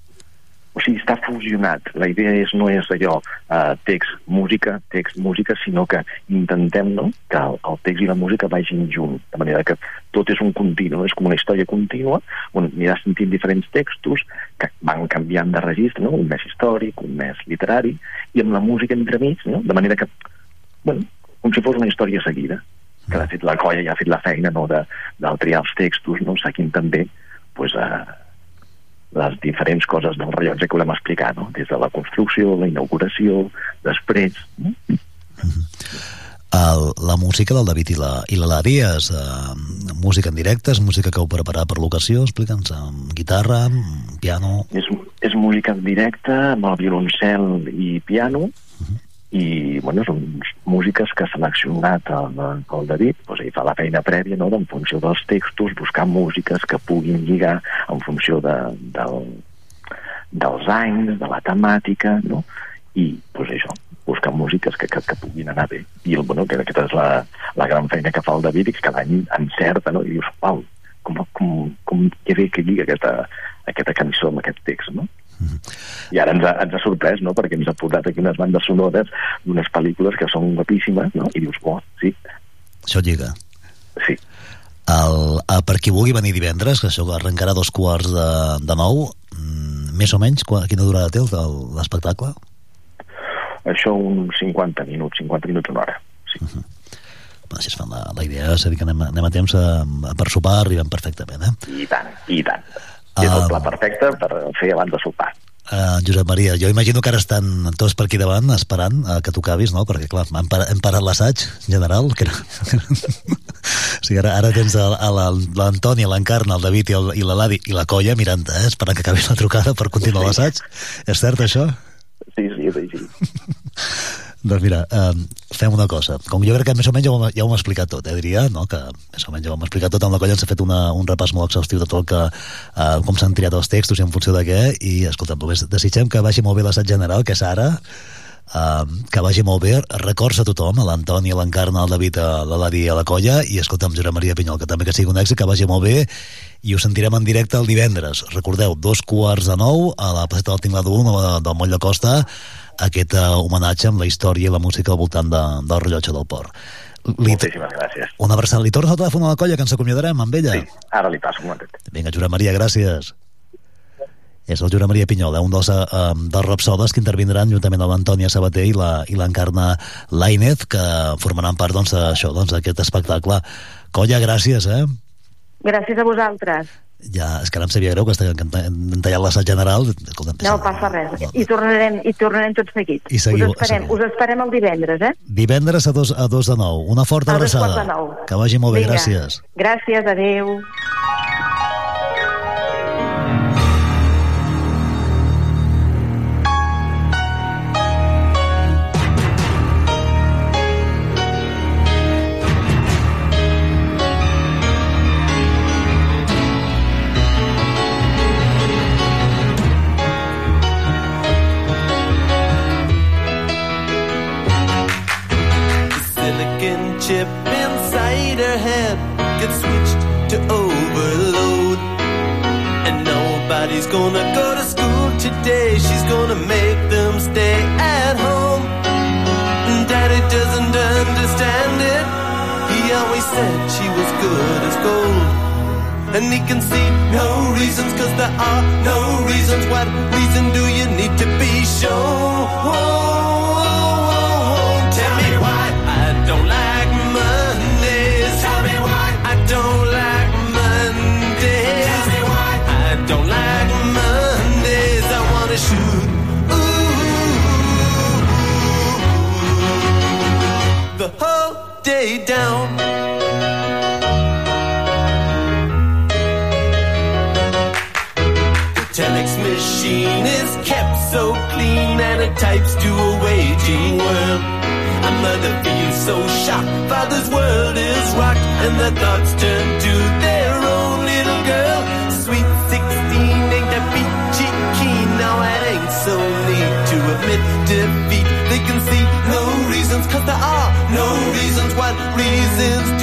O sigui, està fusionat. La idea és, no és allò, uh, text, música, text, música, sinó que intentem no? que el, el text i la música vagin junt, de manera que tot és un continu, és com una història contínua, on aniràs sentint diferents textos que van canviant de registre, no? un més històric, un més literari, i amb la música entremig, no? de manera que, bueno, com si fos una història seguida que de fet la colla ja ha fet la feina no, de, de triar els textos, no? seguint també pues, uh, les diferents coses del rellotge que volem explicar, no? des de la construcció, la inauguració, després... No? El, la música del David i la, i la Lari és uh, música en directe, és música que heu preparat per l'ocasió, explica'ns, amb guitarra, amb piano... És, és música en directe, amb el violoncel i piano. I bueno, són músiques que ha seleccionat el, el David doncs ell fa la feina prèvia no? en funció dels textos buscar músiques que puguin lligar en funció de, del, dels anys, de la temàtica, no? I, doncs això, buscar músiques que, que, que puguin anar bé. I, el, bueno, que aquesta és la, la gran feina que fa el David i que cada any encerta, no? I dius, uau, com, com, com que bé que lliga aquesta, aquesta cançó amb aquest text, no? I ara ens ha, ens ha sorprès, no?, perquè ens ha posat aquí unes bandes sonores d'unes pel·lícules que són guapíssimes, no?, i dius, oh, sí. Això lliga. Sí. El, a, per qui vulgui venir divendres, que això arrencarà dos quarts de, de nou, mm, més o menys, quina durada té el- el- l'espectacle? Això uns 50 minuts, 50 minuts una hora. Bueno, si es fan la, la idea, és a dir que anem, anem a temps a, a per sopar, arribem perfectament, eh? I tant, i tant. És el pla perfecte per fer abans de sopar. Uh, Josep Maria, jo imagino que ara estan tots per aquí davant esperant uh, que tu acabis, no? Perquè, clar, hem, parat, hem parat l'assaig general. Que era... o sigui, ara, ara tens l'Antoni, l'Encarna, el David i, el, i l'Eladi i la colla mirant eh, esperant que acabis la trucada per continuar Sí. l'assaig. És cert, això? Sí, sí, és així. Doncs mira, eh, fem una cosa. Com jo crec que més o menys ja ho, ja ho hem explicat tot, eh, diria, no? que més o menys ja ho hem explicat tot, amb la colla ens ha fet una, un repàs molt exhaustiu de tot el que, eh, com s'han triat els textos i en funció de què, i escolta'm, només desitgem que vagi molt bé l'assaig general, que és ara, eh, que vagi molt bé, records a tothom, a l'Antoni, a l'Encarna, al David, a l'Eladi a la colla, i escolta'm, Josep Maria Pinyol, que també que sigui un èxit, que vagi molt bé, i ho sentirem en directe el divendres. Recordeu, dos quarts de nou, a la placeta del Tinglado 1 del, del Moll de Costa, aquest uh, homenatge amb la història i la música al voltant de, del rellotge del port. Li, Moltíssimes gràcies. una abraçada. Li tornes el telèfon a la colla, que ens acomiadarem amb ella? Sí, ara li passo un momentet. Vinga, Josep Maria, gràcies. És el Josep Maria Pinyol, eh, un dels, uh, dels rapsodes que intervindran juntament amb l'Antònia Sabater i la- i l'Encarna Lainez, que formaran part doncs, això, doncs, d'aquest espectacle. Colla, gràcies, eh? Gràcies a vosaltres. Ja, és que ara em sabia greu que estem tallat l'assaig general. Escolta, No passa res. I tornarem, i tornarem tots seguits. I seguiu- us, esperem, seguiu. us esperem el divendres, eh? Divendres a dos, a dos de nou. Una forta A abraçada. Que vagi molt bé, Vinga. gràcies. Gràcies, adeu. Chip inside her head gets switched to overload. And nobody's gonna go to school today. She's gonna make them stay at home. And Daddy doesn't understand it. He always said she was good as gold. And he can see no reasons, cause there are no reasons. What reason do you need to be shown? Day down. The telex machine is kept so clean and it types to a waging world. A mother feels so shocked, father's world is rocked, and their thoughts turn to their own little girl. Sweet 16 ain't that peachy keen, now it ain't so neat to admit defeat. Reasons, cause there are no reasons. What reasons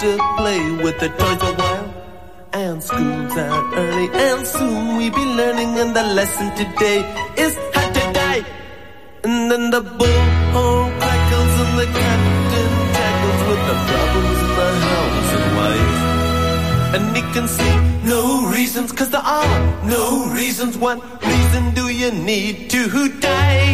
to play with the toys a while. And school's out early, and soon we be learning. And the lesson today is how to die. And then the bullhorn crackles, and the captain tackles with the problems in the house and wife. And he can see no reasons, cause there are no reasons. What reason do you need to die?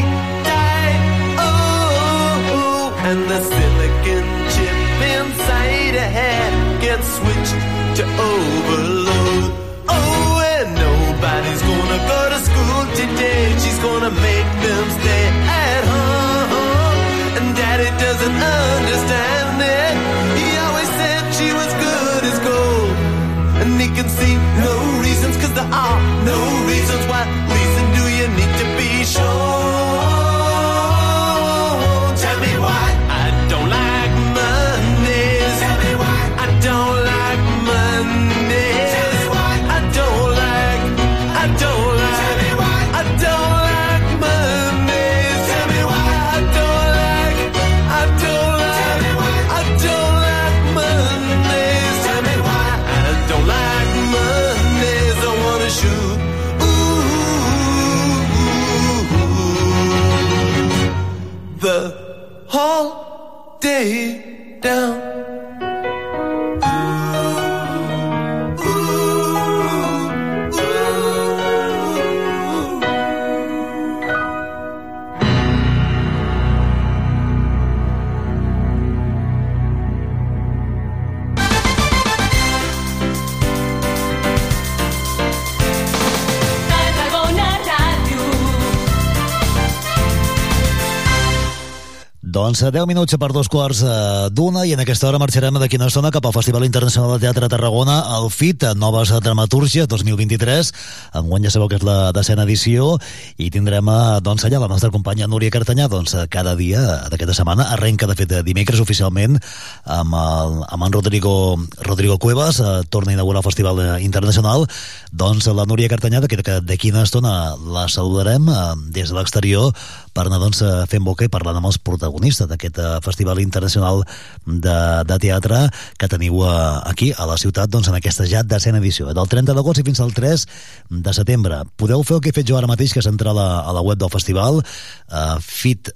Die, oh, oh. oh. and the silicon chip inside her head gets switched to overload. Oh, and nobody's gonna go to school today. She's gonna make them stay at home. And daddy doesn't understand it. He always said she was good as gold. And he can see no reasons, cause there are no reasons. What reason do you need to be sure? Doncs a 10 minuts per dos quarts eh, d'una i en aquesta hora marxarem d'aquí una estona cap al Festival Internacional de Teatre de Tarragona, el FIT, Noves Dramatúrgies 2023. Enguany ja sabeu que és la decena edició i tindrem eh, doncs, allà la nostra companya Núria Cartanyà doncs, eh, cada dia d'aquesta setmana. Arrenca, de fet, dimecres oficialment amb, el, amb en Rodrigo, Rodrigo Cuevas, eh, torna a inaugurar el Festival eh, Internacional. Doncs la Núria Cartanyà, d'aquí una estona la saludarem eh, des de l'exterior per anar doncs, eh, fent boca i parlant amb els protagonistes d'aquest eh, Festival Internacional de, de Teatre que teniu eh, aquí a la ciutat doncs, en aquesta ja decena edició, del 30 d'agost i fins al 3 de setembre. Podeu fer el que he fet jo ara mateix, que és entrar a la, a la web del festival, eh, fit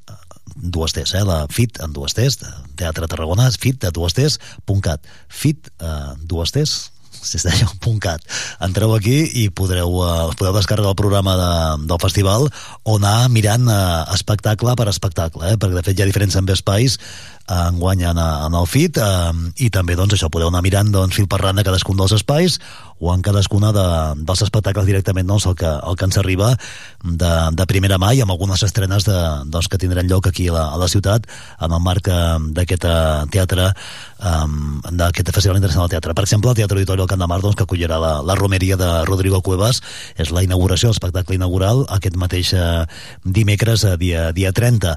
dues tes, eh? la FIT en dues tes, Teatre Tarragona, fit de dues tes.cat. Fit, eh, dues tes, si es deia .cat. Entreu aquí i podreu, uh, podeu descarregar el programa de, del festival o anar mirant uh, espectacle per espectacle, eh? perquè de fet hi ha diferents també espais en, en el FIT eh, i també doncs això podeu anar mirant doncs, fil per randa cadascun dels espais o en cadascuna de, dels espectacles directament doncs, el, que, el que ens arriba de, de primera mà i amb algunes estrenes de, doncs, que tindran lloc aquí a la, a la ciutat en el marc d'aquest eh, teatre d'aquest Festival Internacional de Teatre. Per exemple, el Teatre Auditori del Camp de Mar doncs, que acollirà la, la romeria de Rodrigo Cuevas és la inauguració, l'espectacle inaugural aquest mateix eh, dimecres, eh, dia, dia 30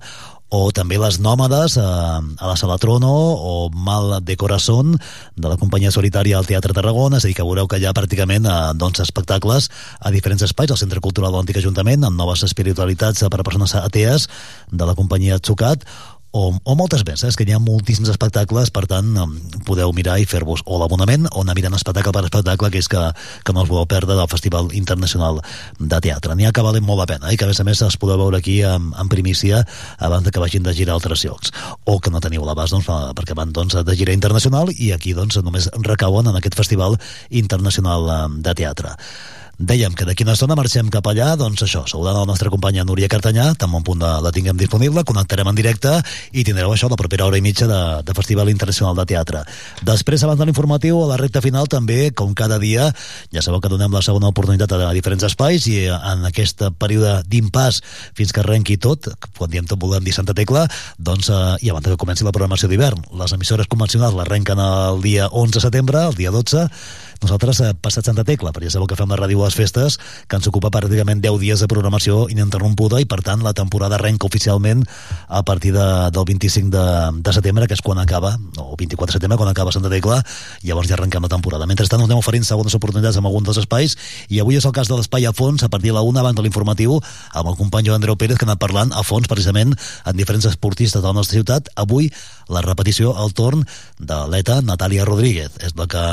o també les nòmades eh, a la Sala Trono o Mal de Corazón de la companyia solitària al Teatre Tarragona. És a dir, que veureu que hi ha pràcticament eh, doncs, espectacles a diferents espais. Al Centre Cultural de l'Antic Ajuntament amb noves espiritualitats per a persones atees de la companyia Tsukat o, o moltes més, eh? que hi ha moltíssims espectacles, per tant, podeu mirar i fer-vos o l'abonament o anar mirant espectacle per espectacle, que és que, que no us podeu perdre del Festival Internacional de Teatre. N'hi ha que valen molt la pena, eh? i que a més a més els podeu veure aquí en, en primícia abans de que vagin de gira a altres llocs, o que no teniu l'abast doncs, fa- perquè van doncs, de gira internacional i aquí doncs, només recauen en aquest Festival Internacional eh, de Teatre. Dèiem que d'aquí una estona marxem cap allà, doncs això, saludant la nostra companya Núria Cartanyà, tan bon punt de, la tinguem disponible, connectarem en directe i tindreu això la propera hora i mitja de, de Festival Internacional de Teatre. Després, abans de l'informatiu, a la recta final també, com cada dia, ja sabeu que donem la segona oportunitat a, diferents espais i en aquest període d'impàs fins que arrenqui tot, quan diem tot volem dir Santa Tecla, doncs, eh, i abans que comenci la programació d'hivern. Les emissores convencionals l'arrenquen el dia 11 de setembre, el dia 12, nosaltres, eh, passat Santa Tecla, perquè ja sabeu que fem la ràdio a les festes, que ens ocupa pràcticament 10 dies de programació ininterrompuda i, per tant, la temporada arrenca oficialment a partir de, del 25 de, de setembre, que és quan acaba, o 24 de setembre, quan acaba Santa Tecla, i llavors ja arrenquem la temporada. Mentrestant, us anem oferint segones oportunitats en algun dels espais, i avui és el cas de l'espai a fons, a partir de la una, abans de l'informatiu, amb el company Joan Andreu Pérez, que ha anat parlant a fons, precisament, en diferents esportistes de la nostra ciutat. Avui, la repetició al torn de l'ETA Natàlia Rodríguez. És la que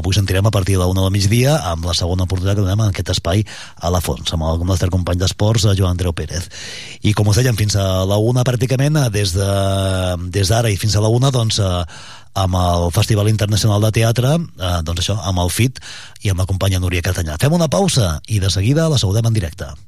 avui sentirem a partir de la una del migdia amb la segona oportunitat que donem en aquest espai a la Fons, amb el nostre company d'esports, eh, Joan Andreu Pérez. I com us dèiem, fins a la una pràcticament, eh, des de- des d'ara i fins a la una, doncs, eh, amb el Festival Internacional de Teatre, eh, doncs això, amb el FIT i amb la companya Núria Catanyà. Fem una pausa i de seguida la saludem en directe.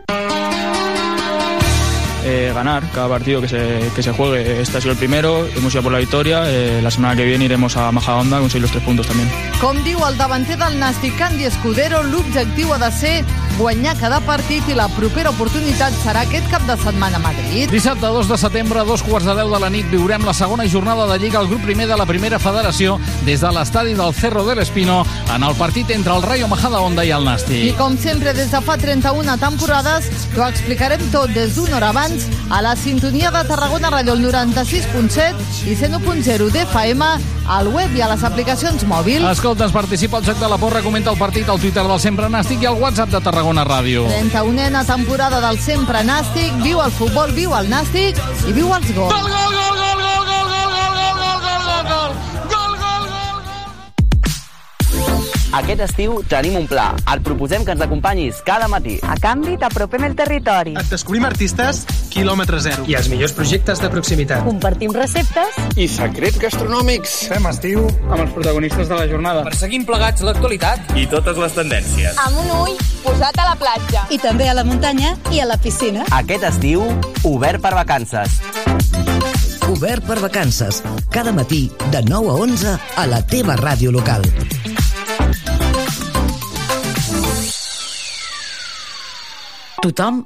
Eh, ganar cada partido que se, que se juegue. Este ha sido el primero, hemos ido por la victoria. eh, la semana que viene iremos a Majadahonda a conseguir los tres puntos también. Com diu el davanter del Nàstic, Candy Escudero, l'objectiu ha de ser guanyar cada partit i la propera oportunitat serà aquest cap de setmana a Madrid. Dissabte 2 de setembre, a dos quarts de 10 de la nit, viurem la segona jornada de Lliga al grup primer de la primera federació des de l'estadi del Cerro del Espino en el partit entre el Rayo Majadahonda i el I Nàstic. com sempre, des de fa 31 temporades, t'ho explicarem tot des d'una hora abans a la sintonia de Tarragona Ràdio 96.7 i 101.0 d'FM al web i a les aplicacions mòbils. Escoltes, participa al Joc de la Porra, comenta el partit al Twitter del Sempre Nàstic i al WhatsApp de Tarragona Ràdio. 31ena temporada del Sempre Nàstic, viu el futbol, viu el Nàstic i viu els gols. Gol, gol, gol, gol! Aquest estiu tenim un pla. Et proposem que ens acompanyis cada matí. A canvi, t'apropem el territori. Et descobrim artistes quilòmetre zero. I els millors projectes de proximitat. Compartim receptes. I secrets gastronòmics. Fem estiu amb els protagonistes de la jornada. Perseguim plegats l'actualitat. I totes les tendències. Amb un ull posat a la platja. I també a la muntanya i a la piscina. Aquest estiu, obert per vacances. Obert per vacances. Cada matí, de 9 a 11, a la teva ràdio local. Tothom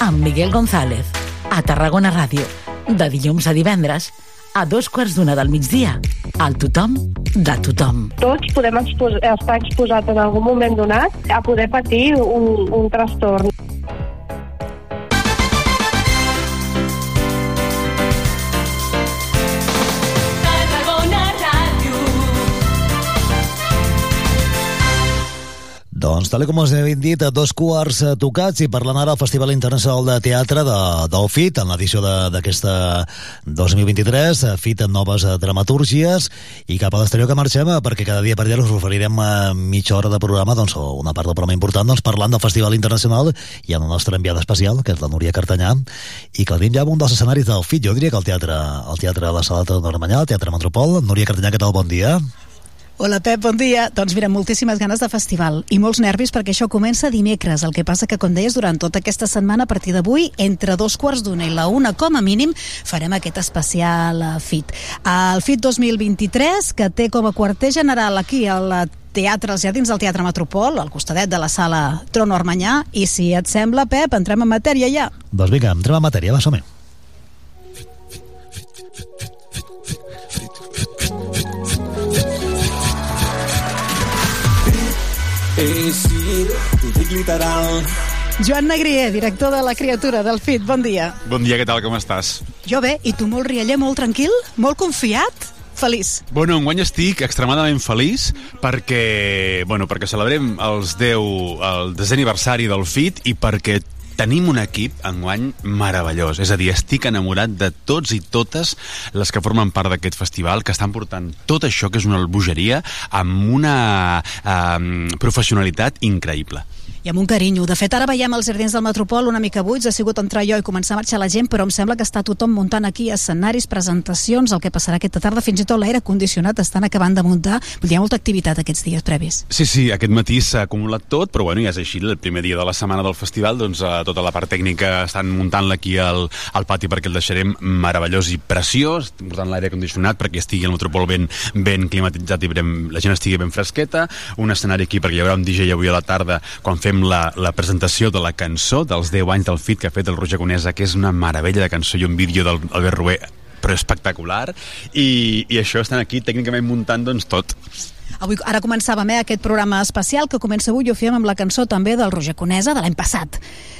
amb Miguel González. A Tarragona Ràdio. De dilluns a divendres. A dos quarts d'una del migdia. Al tothom de tothom. Tots podem expos estar exposats en algun moment donat a poder patir un, un trastorn. Doncs, tal com us he dit, a dos quarts eh, tocats i parlant ara al Festival Internacional de Teatre de, del FIT, en l'edició d'aquesta 2023, eh, FIT amb noves dramatúrgies, i cap a l'exterior que marxem, eh, perquè cada dia per dia us oferirem mitja hora de programa, doncs, una part del programa important, doncs, parlant del Festival Internacional i amb la nostra enviada especial, que és la Núria Cartanyà, i que tenim ja en un dels escenaris del FIT, jo diria que el teatre, el teatre de la Sala de Normanyà, el Teatre Metropol. Núria Cartanyà, què tal? Bon dia. Hola Pep, bon dia. Doncs mira, moltíssimes ganes de festival i molts nervis perquè això comença dimecres. El que passa que, com deies, durant tota aquesta setmana, a partir d'avui, entre dos quarts d'una i la una, com a mínim, farem aquest especial eh, FIT. El FIT 2023, que té com a quarter general aquí al teatre, als jardins del Teatre Metropol, al costadet de la sala Trono Armanyà, i si et sembla, Pep, entrem en matèria ja. Doncs vinga, entrem en matèria, va, som -hi. Joan Negrier, director de La Criatura del FIT, bon dia. Bon dia, què tal, com estàs? Jo bé, i tu molt rialler, molt tranquil, molt confiat, feliç. Bueno, enguany estic extremadament feliç perquè, bueno, perquè celebrem els 10, el desè aniversari del FIT i perquè tenim un equip enguany meravellós. És a dir, estic enamorat de tots i totes les que formen part d'aquest festival, que estan portant tot això, que és una bogeria, amb una eh, professionalitat increïble. Amb un carinyo. De fet, ara veiem els jardins del Metropol una mica buits, ha sigut entrar jo i començar a marxar la gent, però em sembla que està tothom muntant aquí escenaris, presentacions, el que passarà aquesta tarda, fins i tot l'aire condicionat estan acabant de muntar. Hi ha molta activitat aquests dies previs. Sí, sí, aquest matí s'ha acumulat tot, però bueno, ja és així, el primer dia de la setmana del festival, doncs eh, tota la part tècnica estan muntant-la aquí al, al pati perquè el deixarem meravellós i preciós, portant l'aire condicionat perquè estigui el metropol ben, ben climatitzat i ben, la gent estigui ben fresqueta, un escenari aquí perquè hi haurà un DJ avui a la tarda quan fem la, la presentació de la cançó dels 10 anys del FIT que ha fet el Roger Conesa, que és una meravella de cançó i un vídeo del Albert Rué però espectacular i, i això estan aquí tècnicament muntant doncs tot Avui, ara començàvem eh, aquest programa especial que comença avui i ho fèiem amb la cançó també del Roger Conesa de l'any passat.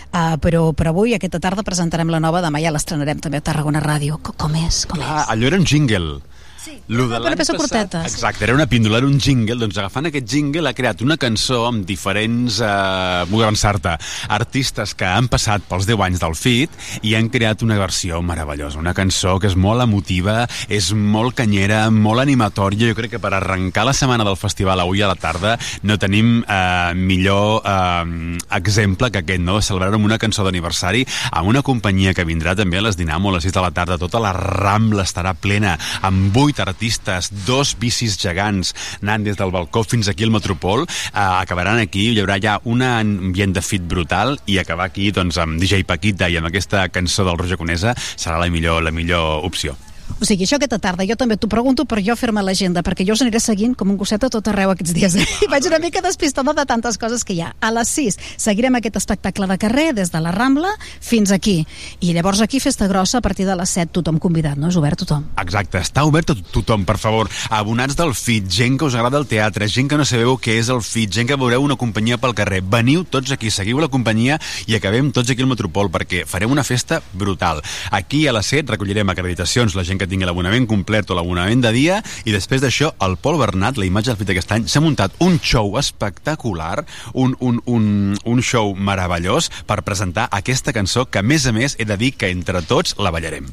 Uh, però, però avui, aquesta tarda, presentarem la nova, demà ja l'estrenarem també a Tarragona Ràdio. Com, com és? Com Clar, allò era un jingle. Sí. Lo de l'any peça passat- curteta. Exacte, era una píndola, era un jingle, doncs agafant aquest jingle ha creat una cançó amb diferents, eh, vull avançar-te, artistes que han passat pels 10 anys del FIT i han creat una versió meravellosa, una cançó que és molt emotiva, és molt canyera, molt animatòria, jo crec que per arrencar la setmana del festival avui a la tarda no tenim eh, millor eh, exemple que aquest, no? Celebrar amb una cançó d'aniversari amb una companyia que vindrà també a les Dinamo a les 6 de la tarda, tota la Rambla estarà plena, amb vuit artistes, dos bicis gegants anant des del balcó fins aquí al Metropol, eh, acabaran aquí, hi haurà ja un ambient de fit brutal i acabar aquí doncs, amb DJ Paquita i amb aquesta cançó del Roger Conesa serà la millor, la millor opció. O sigui, això aquesta tarda, jo també t'ho pregunto per jo fer-me l'agenda, perquè jo us aniré seguint com un gosset a tot arreu aquests dies. Eh? I vaig una mica despistada de tantes coses que hi ha. A les 6 seguirem aquest espectacle de carrer des de la Rambla fins aquí. I llavors aquí, festa grossa, a partir de les 7, tothom convidat, no? És obert tothom. Exacte, està obert a to- tothom, per favor. Abonats del FIT, gent que us agrada el teatre, gent que no sabeu què és el FIT, gent que veureu una companyia pel carrer. Veniu tots aquí, seguiu la companyia i acabem tots aquí al Metropol perquè farem una festa brutal. Aquí a les 7 recollirem acreditacions, la gent que tingui l'abonament complet o l'abonament de dia i després d'això el Pol Bernat, la imatge del FIT d'aquest any, s'ha muntat un show espectacular, un, un, un, un show meravellós per presentar aquesta cançó que a més a més he de dir que entre tots la ballarem.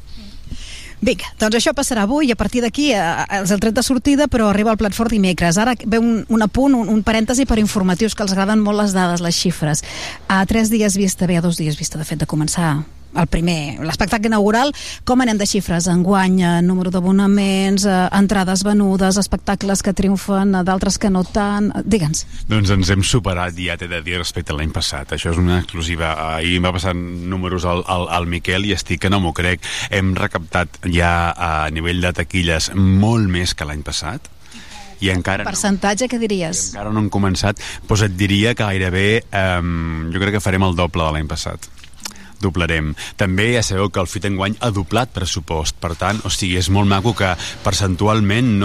Vinga, doncs això passarà avui i a partir d'aquí eh, els el tret de sortida però arriba al plat fort dimecres. Ara ve un, un apunt, un, un parèntesi per informatius que els agraden molt les dades, les xifres. A tres dies vista, bé, a dos dies vista de fet de començar el primer, l'espectacle inaugural, com anem de xifres? Enguany, eh, número d'abonaments, eh, entrades venudes, espectacles que triomfen, eh, d'altres que no tant... Digue'ns. Doncs ens hem superat, ja t'he de dir, respecte a l'any passat. Això és una exclusiva. Ahir em va passar números al, al, al Miquel i estic que no m'ho crec. Hem recaptat ja a nivell de taquilles molt més que l'any passat i encara no, Percentatge, què diries? encara no hem començat, doncs et diria que gairebé eh, jo crec que farem el doble de l'any passat doblarem. També ja sabeu que el FIT enguany ha doblat pressupost, per tant, o sigui, és molt maco que percentualment no